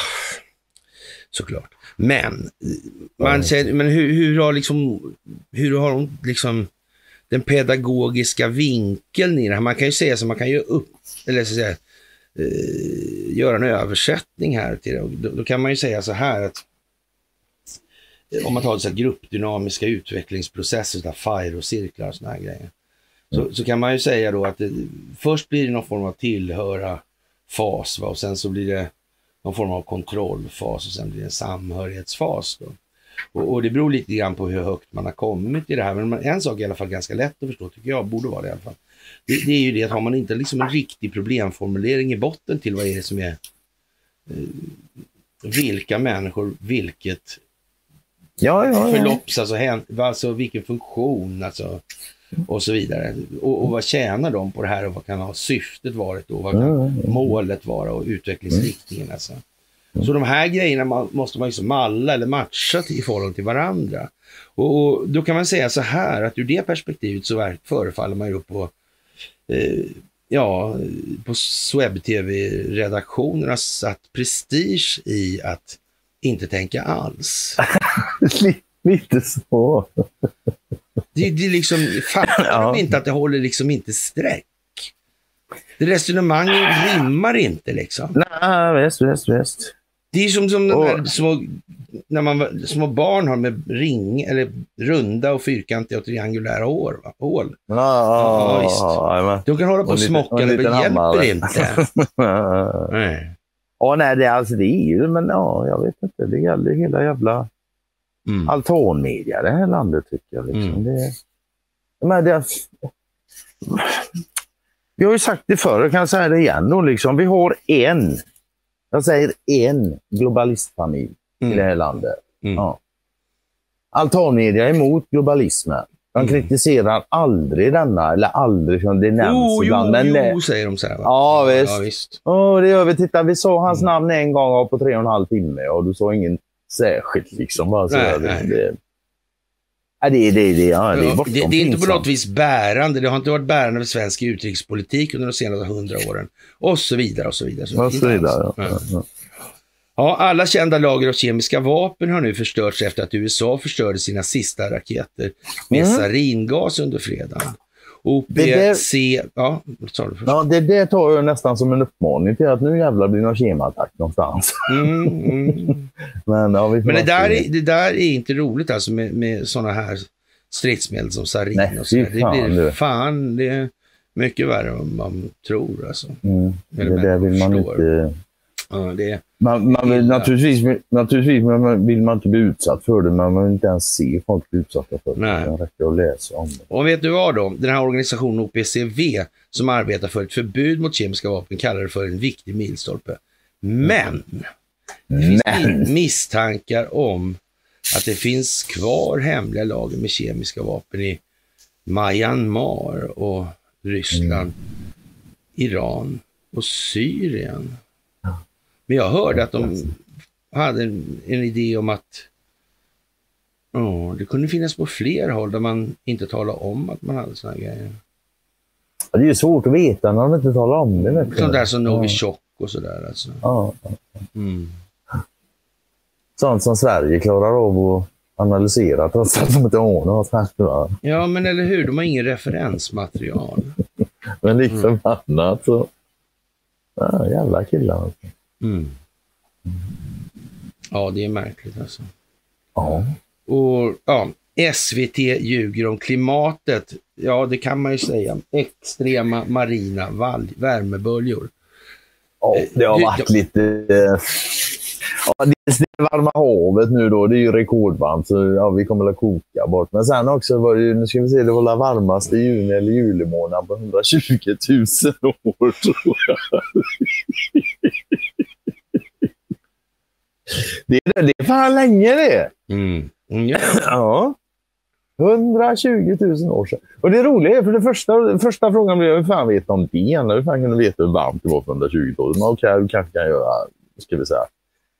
såklart. Men, man säger, men hur, hur har liksom, hur har de liksom den pedagogiska vinkeln i det här? Man kan ju säga så, man kan ju upp, eller så säga, eh, göra en översättning här till det. Då, då kan man ju säga så här att om man tar så här gruppdynamiska utvecklingsprocesser, så FIRE-cirklar och såna här grejer. Så, så kan man ju säga då att det, först blir det någon form av tillhöra fas va? och sen så blir det någon form av kontrollfas och sen blir det en samhörighetsfas. Då. Och, och det beror lite grann på hur högt man har kommit i det här. Men en sak är i alla fall ganska lätt att förstå, tycker jag, borde vara det i alla fall. Det, det är ju det att har man inte liksom en riktig problemformulering i botten till vad är det som är eh, vilka människor, vilket Ja, ja, ja. förlopps, alltså, hän- alltså vilken funktion alltså, och så vidare. Och, och vad tjänar de på det här och vad kan ha syftet varit och vad kan målet vara och utvecklingsriktningen. Alltså. Så de här grejerna måste man liksom malla eller matcha i förhållande till varandra. Och, och då kan man säga så här att ur det perspektivet så förefaller man ju på eh, ja, på Swebb-TV-redaktionen har satt prestige i att inte tänka alls. Li- Lite så. Det, det liksom, fattar Ja. de inte att det håller liksom inte streck? Det resonemanget rimmar inte liksom. Nej, visst, visst, visst. Det är som, som de Och- där små, när man, små barn har med ring, eller runda och fyrkantiga och triangulära hår. Va? hål. Ja, Ja, visst. ja, jajamän. De kan hålla på Och och och smocka, men det hjälper hammare. inte. Nej. Ja, nej, det, alltså, det är ju, men ja, jag vet inte. Det gäller hela jävla Mm. altanmedia det här landet tycker jag. Liksom. Mm. Det, men det, vi har ju sagt det förr, jag kan säga det igen. Då, liksom. Vi har en, jag säger en globalistfamilj i Mm. det här landet. Mm. Ja. Altanmedia är emot globalismen. De kritiserar aldrig denna, eller aldrig, som det nämns Oh, jo, ibland. men, jo, nej. säger de så här. Va? Ja, visst. Ja, visst. Åh, det gör vi. Titta, vi sa hans Mm. namn en gång på tre och en halv timme och du sa ingen särskilt liksom. Bara så Nej, nej. Det, ja, det, det, det, ja, det är bortom det, det är inte på något vis bärande. Det har inte varit bärande för svensk utrikespolitik under de senaste hundra åren. Och så vidare och så vidare. Och så vidare. Ja. Ja. Ja. Ja, alla kända lager av kemiska vapen har nu förstörts efter att USA förstörde sina sista raketer med Mm. saringas under fredagen. OPC... Ja, sa du först? Ja, det, det tar jag nästan som en uppmaning till att nu jävlar blir det någon kemaattack någonstans. Mm, mm. Men, ja, Men det där, är, det där är inte roligt alltså med, med sådana här stridsmedel som sarin Nej, och så. fy Det fan, blir fan, det är mycket värre än man tror alltså. Mm, det där vill man förstår. inte... Ja, det Man, man vill, naturligtvis, naturligtvis man vill man inte bli utsatt för det, men man vill inte ens se folk bli utsatta för det. Nej. Det räcker att läsa om det. Och vet du vad då? Den här organisationen OPCV som arbetar för ett förbud mot kemiska vapen kallar det för en viktig milstolpe. Men det finns Men, misstankar om att det finns kvar hemliga lager med kemiska vapen i Myanmar och Ryssland, Iran och Syrien. Men jag hörde att de hade en, en idé om att ja, det kunde finnas på fler håll där man inte talar om att man hade såna grejer. det är ju svårt att veta när de inte talar om det. Vet. Sånt där som Ja. Novichok och sådär. Alltså. Ja, Mm. sånt som Sverige klarar av att analysera trots att de inte har något va. Ja, men eller hur? De har ingen referensmaterial. Men lik Mm. förbannat så... Ja, jävla killar. Mm. Ja, det är märkligt alltså. Ja. Och ja, SVT ljuger om klimatet. Ja, det kan man ju säga. Extrema marina värmeböljor. ja, det har Du- varit lite... Ja, dels det varma havet nu då, det är ju rekordvarmt så ja, vi kommer att koka bort. Men sen också var det ju, nu ska vi se, det var den varmaste juni eller julimånad på 120 000 år tror jag. Det är, det är fan länge det! Mm. Mm, ja. Ja. 120 000 år sedan. Och det roliga är, för det första, första frågan blir hur fan vet de det? Hur fan kan du veta hur varmt det var för 120 000? Men okej, du kanske kan göra, ska vi säga,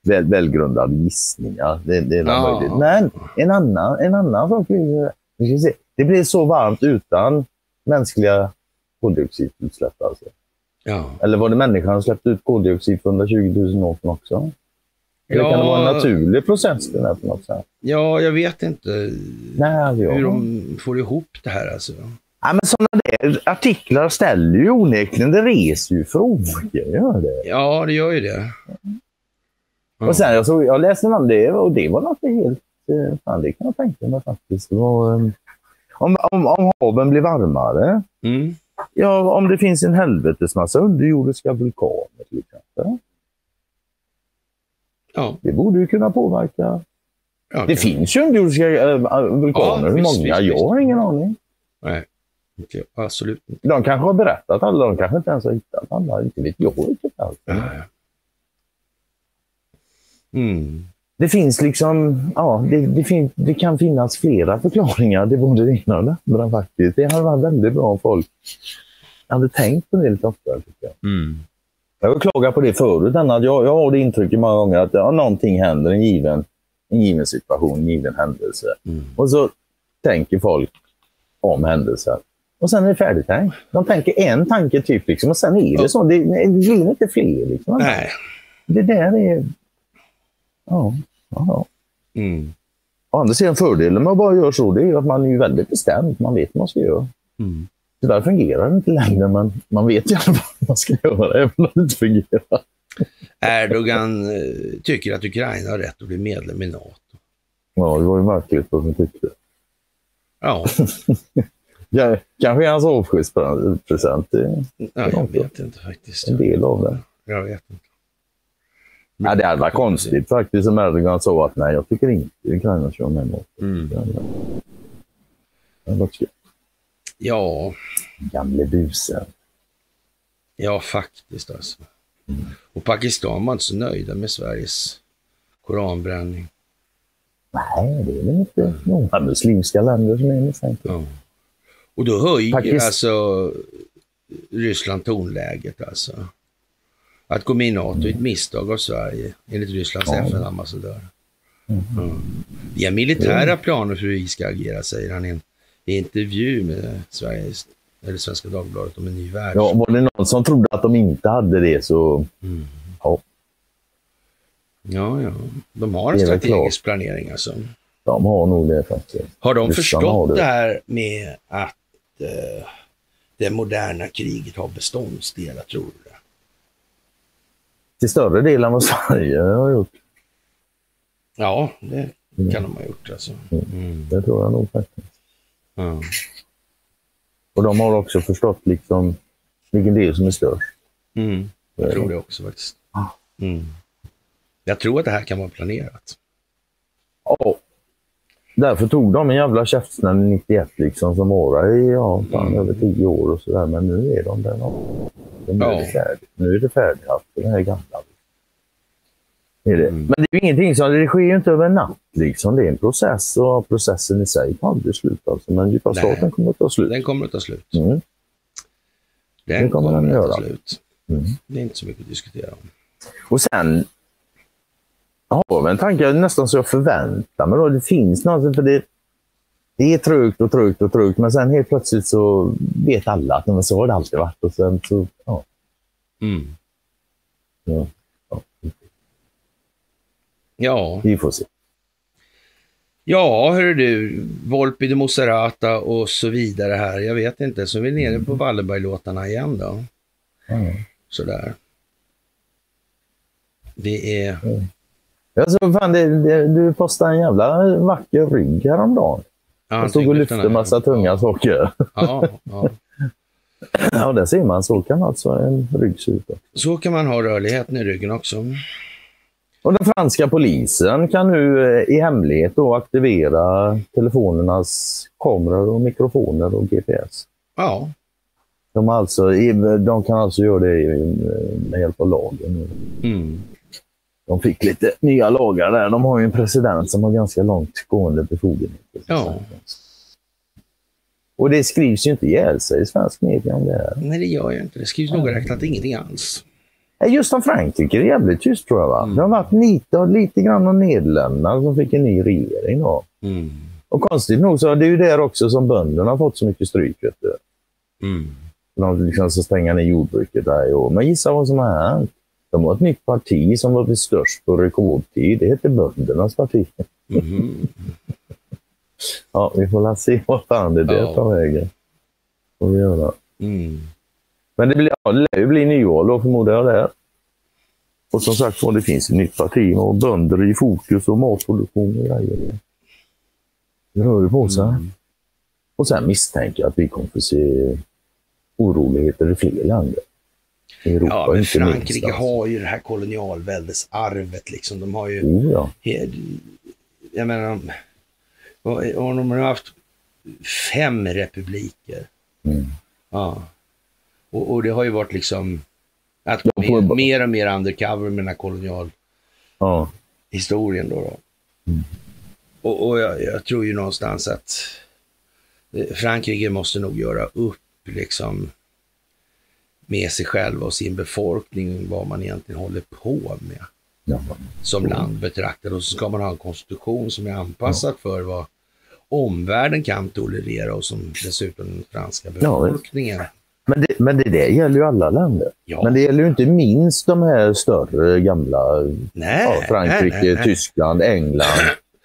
väl, välgrundade gissningar. Det, det är Ja. möjligt. Men en annan, en annan sak nu ska vi se, det blir så varmt utan mänskliga koldioxidutsläpp alltså. ja. Eller var det människan som släppte ut koldioxid för 120 000 år sedan också? Eller kan det vara en Ja. naturlig process det där på något sätt? ja, jag vet inte Nej, alltså, hur de får ihop det här alltså. Ja, men sådana där artiklar ställer ju onekligen, det reser ju frågor. Gör det. Ja, det gör ju det. Ja. Och sen, jag, såg, jag läste om det och det var något helt... eh, Fan, det kan jag tänka mig faktiskt. Det var, eh, om, om, om haven blir varmare, Mm. ja, om det finns en helvetes massa underjordiska vulkaner till exempel. Ja, Det borde ju kunna påverka. ja, Det finns ju underjordiska äh, vulkaner. Hur många? visst, jag har ingen aning. Nej, inte, absolut inte. De kanske har berättat alla. De kanske inte ens har hittat alla. Inte vet jag riktigt allt. Mm. Det finns liksom, ja, det, det, fin, det kan finnas flera förklaringar till både det ena och det andra faktiskt. Det hade varit väldigt bra om folk hade tänkt på det lite oftare. Tycker jag. Mm. jag har klagat på det förut, Anna, att jag, jag har det intrycket många gånger att ja, någonting händer, en given, en given situation, en given händelse. Mm. Och så tänker folk om händelsen. Och sen är det färdigtänkt. De tänker en tanke typ, liksom, och sen är det så. Det, det blir inte fler. Liksom. Nej. Det där är... Ja, ja. Mm. Å andra sidan fördelen med att bara göra så, det är ju att man är ju väldigt bestämd. Man vet vad man ska göra. Mm. Tyvärr fungerar det inte längre, men man vet fall vad man ska göra, även om det inte fungerar. Erdogan eh, tycker att Ukraina har rätt att bli medlem i NATO. Ja, det var ju märkligt vad man tyckte. Ja, Ja, kanske är hans avskedspresent. Ja jag vet inte faktiskt. en del av det. Jag vet inte. Ja, det hade varit konstigt faktiskt om Erdogan sa att nej, jag tycker inte Ukraina vara med NATO. Mm. Det hade varit-. Ja, Gamle busen. ja faktiskt alltså. Och Pakistan var inte så nöjda med Sveriges koranbränning. Nej, det är väl inte många muslimska länder som är misstänkta. Ja. Och då höjer Pakistan- alltså Ryssland tonläget alltså. Att gå med i NATO är ett misstag av Sverige, enligt Rysslands Ja. FN-ambassadör. Mm. Vi har militära planer för hur vi ska agera, säger han i en intervju med Sveriges, eller Svenska Dagbladet om en ny värld. Ja, var det någon som trodde att de inte hade det så... Mm. Ja, ja, ja. De har en strategisk planering alltså. de har nog det faktiskt. Har de Ryssarna förstått har det. det här med att eh, det moderna kriget har beståndsdelar, tror du? Till större del än vad Sverige har gjort. Ja, det kan de ha gjort alltså. Mm. Det tror jag nog faktiskt. Ja. Och de har också förstått liksom vilken del som är störst. Mm. Jag tror det också faktiskt. Mm. Jag tror att det här kan vara planerat. Ja. Därför tog de en jävla käftsmäll 91 liksom som var i ja, fan, Mm. över tio år och sådär. Men nu är de där. Nu är det färdigt. Nu är det färdigt för det här gamla. Är det. Mm. Men det är ju ingenting som, det sker ju inte över en natt liksom. Det är en process och processen i sig tar aldrig slut alltså. Men djupa Nej. staten kommer att ta slut. Den kommer att ta slut. Mm. Den Det kommer kommer, den att ta slut. Mm. Det är inte så mycket att diskutera om. Och sen jag en tanke nästan så jag förväntar mig. Då. Det finns något, för det, det är trögt och trögt och trögt, men sen helt plötsligt så vet alla att "Nej, men så har det alltid varit. Och sen så, ja, Mm. ja, ja, Ja, vi får se. ja hör du, Volpi de Monserrata och så vidare här. Jag vet inte, så är vi nere på Wallenberg-låtarna igen då. Ja. Sådär. Det är... Jag såg fan, det, det, du postade en jävla vacker rygg häromdagen. Ja, Jag stod och lyfte tyngdlyftarna. massa tunga saker. Ja, ja. Ja, där ser man. Så kan alltså en rygg se ut. Så kan man ha rörligheten i ryggen också. Och den franska polisen kan nu eh, i hemlighet då aktivera telefonernas kameror och mikrofoner och GPS. Ja, De, alltså, de kan alltså göra det med hjälp av lagen. mm. De fick lite nya lagar där. De har ju en president som har ganska långt gående befogenheter. Ja. Och det skrivs ju inte ihjäl sig i svensk media om det här. nej det gör jag inte. Det skrivs noga räknat ingenting alls. Just om Frankrike är det jävligt tyst tror jag. Va? Mm. Det har varit lite, lite grann om Nederländerna som fick en ny regering. Då. Mm. Och konstigt nog så är det ju där också som bönderna har fått så mycket stryk. Vet du. Mm. De liksom ska stänga ner jordbruket där i år. Men gissa vad som har hänt? De har ett nytt parti som var störst på rekordtid. Det heter Böndernas parti. Mhm. Ja, vi får la se vad fan det där Ja. tar vägen. Får vi göra. Mm. Men det, blir, ja, det lär ju bli nyval då förmodar jag det. Och som sagt det finns ett nytt parti och bönder i fokus och matproduktion och grejer. Det rör på sig. Mm. Och sen misstänker jag att vi kommer få se oroligheter i fler länder. Europa Ja, men Frankrike minst. alltså. har ju det här kolonialväldesarvet liksom. De har ju, Oh, ja. jag menar, de- och- de har haft fem republiker. Mm. Ja. Och, och det har ju varit liksom att gå mer, mer och mer undercover med den här kolonialhistorien ja. då. då. Mm. Och, och jag, jag tror ju någonstans att eh, Frankrike måste nog göra upp liksom med sig själva och sin befolkning vad man egentligen håller på med ja. som land betraktat. Och så ska man ha en konstitution som är anpassad för vad omvärlden kan tolerera och som dessutom den franska Ja, befolkningen. Men, det, men det där gäller ju alla länder. Ja. Men det gäller ju inte minst de här större gamla Nej, ja, Frankrike, nej, nej. Tyskland, England.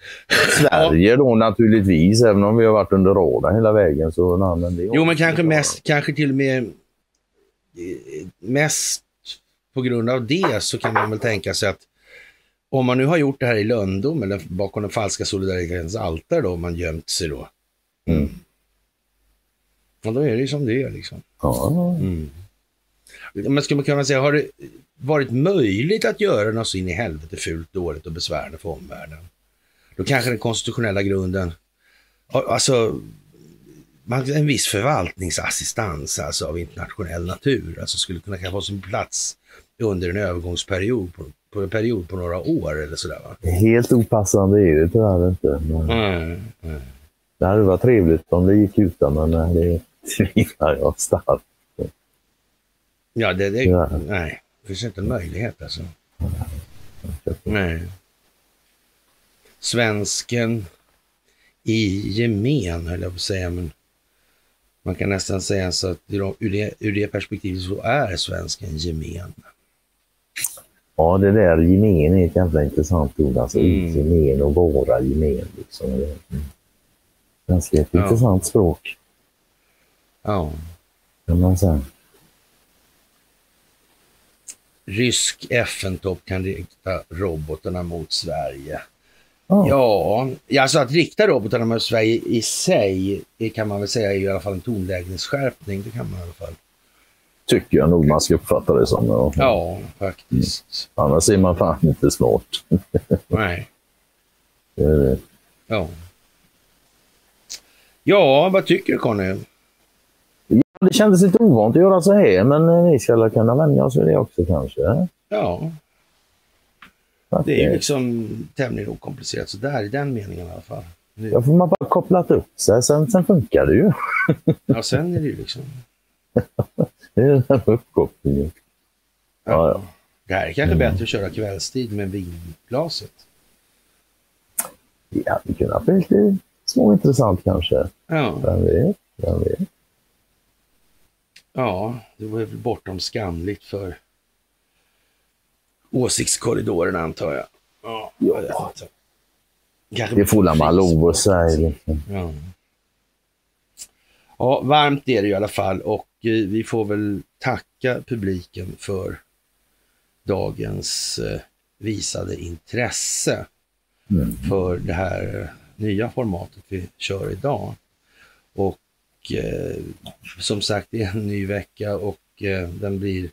Sverige då naturligtvis, även om vi har varit under radarn hela vägen. Så, nej, men det Jo, men kanske mest, kanske till och med mest på grund av det så kan man väl tänka sig att om man nu har gjort det här i lönndom eller bakom den falska solidaritetens altare då, om man gömt sig då. Mm. Och då är det ju som det är liksom. Ja, Mm. Men skulle man kunna säga, har det varit möjligt att göra något så in i helvete fult, dåligt och besvärande för omvärlden? Då kanske den konstitutionella grunden, alltså en viss förvaltningsassistans alltså av internationell natur, alltså skulle kunna få sin plats under en övergångsperiod på på en period på några år eller sådär va? Helt opassande är det tyvärr inte. Men Mm. Mm. det hade varit trevligt om det gick utan, men nej, det tvivlar jag starkt. Ja, det, det, Ja. nej, det finns inte en möjlighet alltså. Nej. Svensken i gemen, höll jag på att säga, men man kan nästan säga så att ur det, ur det perspektivet så är svensken gemen. Ja, det där gemen är ett jävla intressant ord. Alltså Mm. gemen och våra gemen. Liksom. Mm. ganska ett Ja. intressant språk, Ja. kan man säga. Rysk FN-topp kan rikta robotarna mot Sverige. Ja. Ja, alltså att rikta robotarna mot Sverige i sig eh, kan man väl säga är i alla fall en tonlägesskärpning. Det kan man i alla fall. Tycker jag nog man ska uppfatta det som. Ja. Ja, faktiskt. Annars är man fan inte smart. Nej. Det är det. Ja. Ja, vad tycker du Conny? Ja, det kändes lite ovant att göra så här, men eh, vi ska väl kunna vänja oss vid det också kanske. Ja, det är ju liksom tämligen okomplicerat sådär i den meningen i alla fall. Nu, Ja, får man bara kopplat upp sig, sen, sen funkar det ju. ja, sen är det ju liksom... Det är den uppkopplingen. Ja, ja. Det här är kanske bättre att köra kvällstid med vinglaset. Det hade kunnat bli lite småintressant kanske. Ja, Vem vet? Vem vet? ja, det var väl bortom skamligt för åsiktskorridoren antar jag. Ja. Kanske Det får man lov att säga. Ja. ja, varmt är det i alla fall och eh, vi får väl tacka publiken för dagens eh, visade intresse Mm. för det här eh, nya formatet vi kör idag. Och eh, som sagt, det är en ny vecka och eh, den blir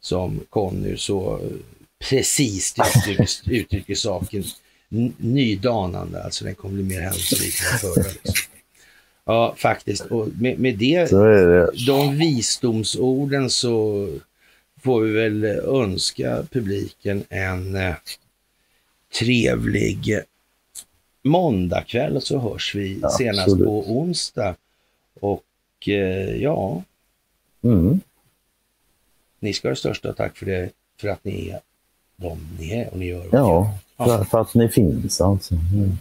som Conny så precis uttrycker, uttrycker saken, nydanande. Alltså den kommer bli mer händelserik än förra. Liksom. Ja, faktiskt. Och med, med det Så är det. de visdomsorden så får vi väl önska publiken en eh, trevlig måndagkväll och så hörs vi Ja, senast absolut. på onsdag. Och eh, ja, Mm. ni ska ha det största tack för det, för att ni är de ni är och ni gör. Ja, Ja. för, för att ni finns alltså. Mm.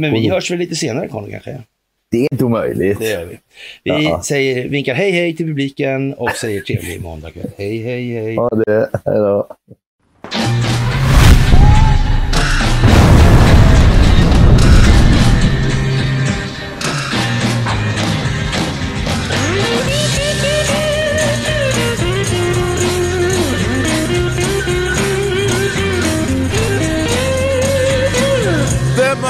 Men och vi hörs väl lite senare Conny kanske? Det är inte omöjligt. Det gör vi. Vi Ja. säger, vinkar hej hej till publiken och säger trevlig måndagkväll. Hej hej hej. Ja, det. Hej då.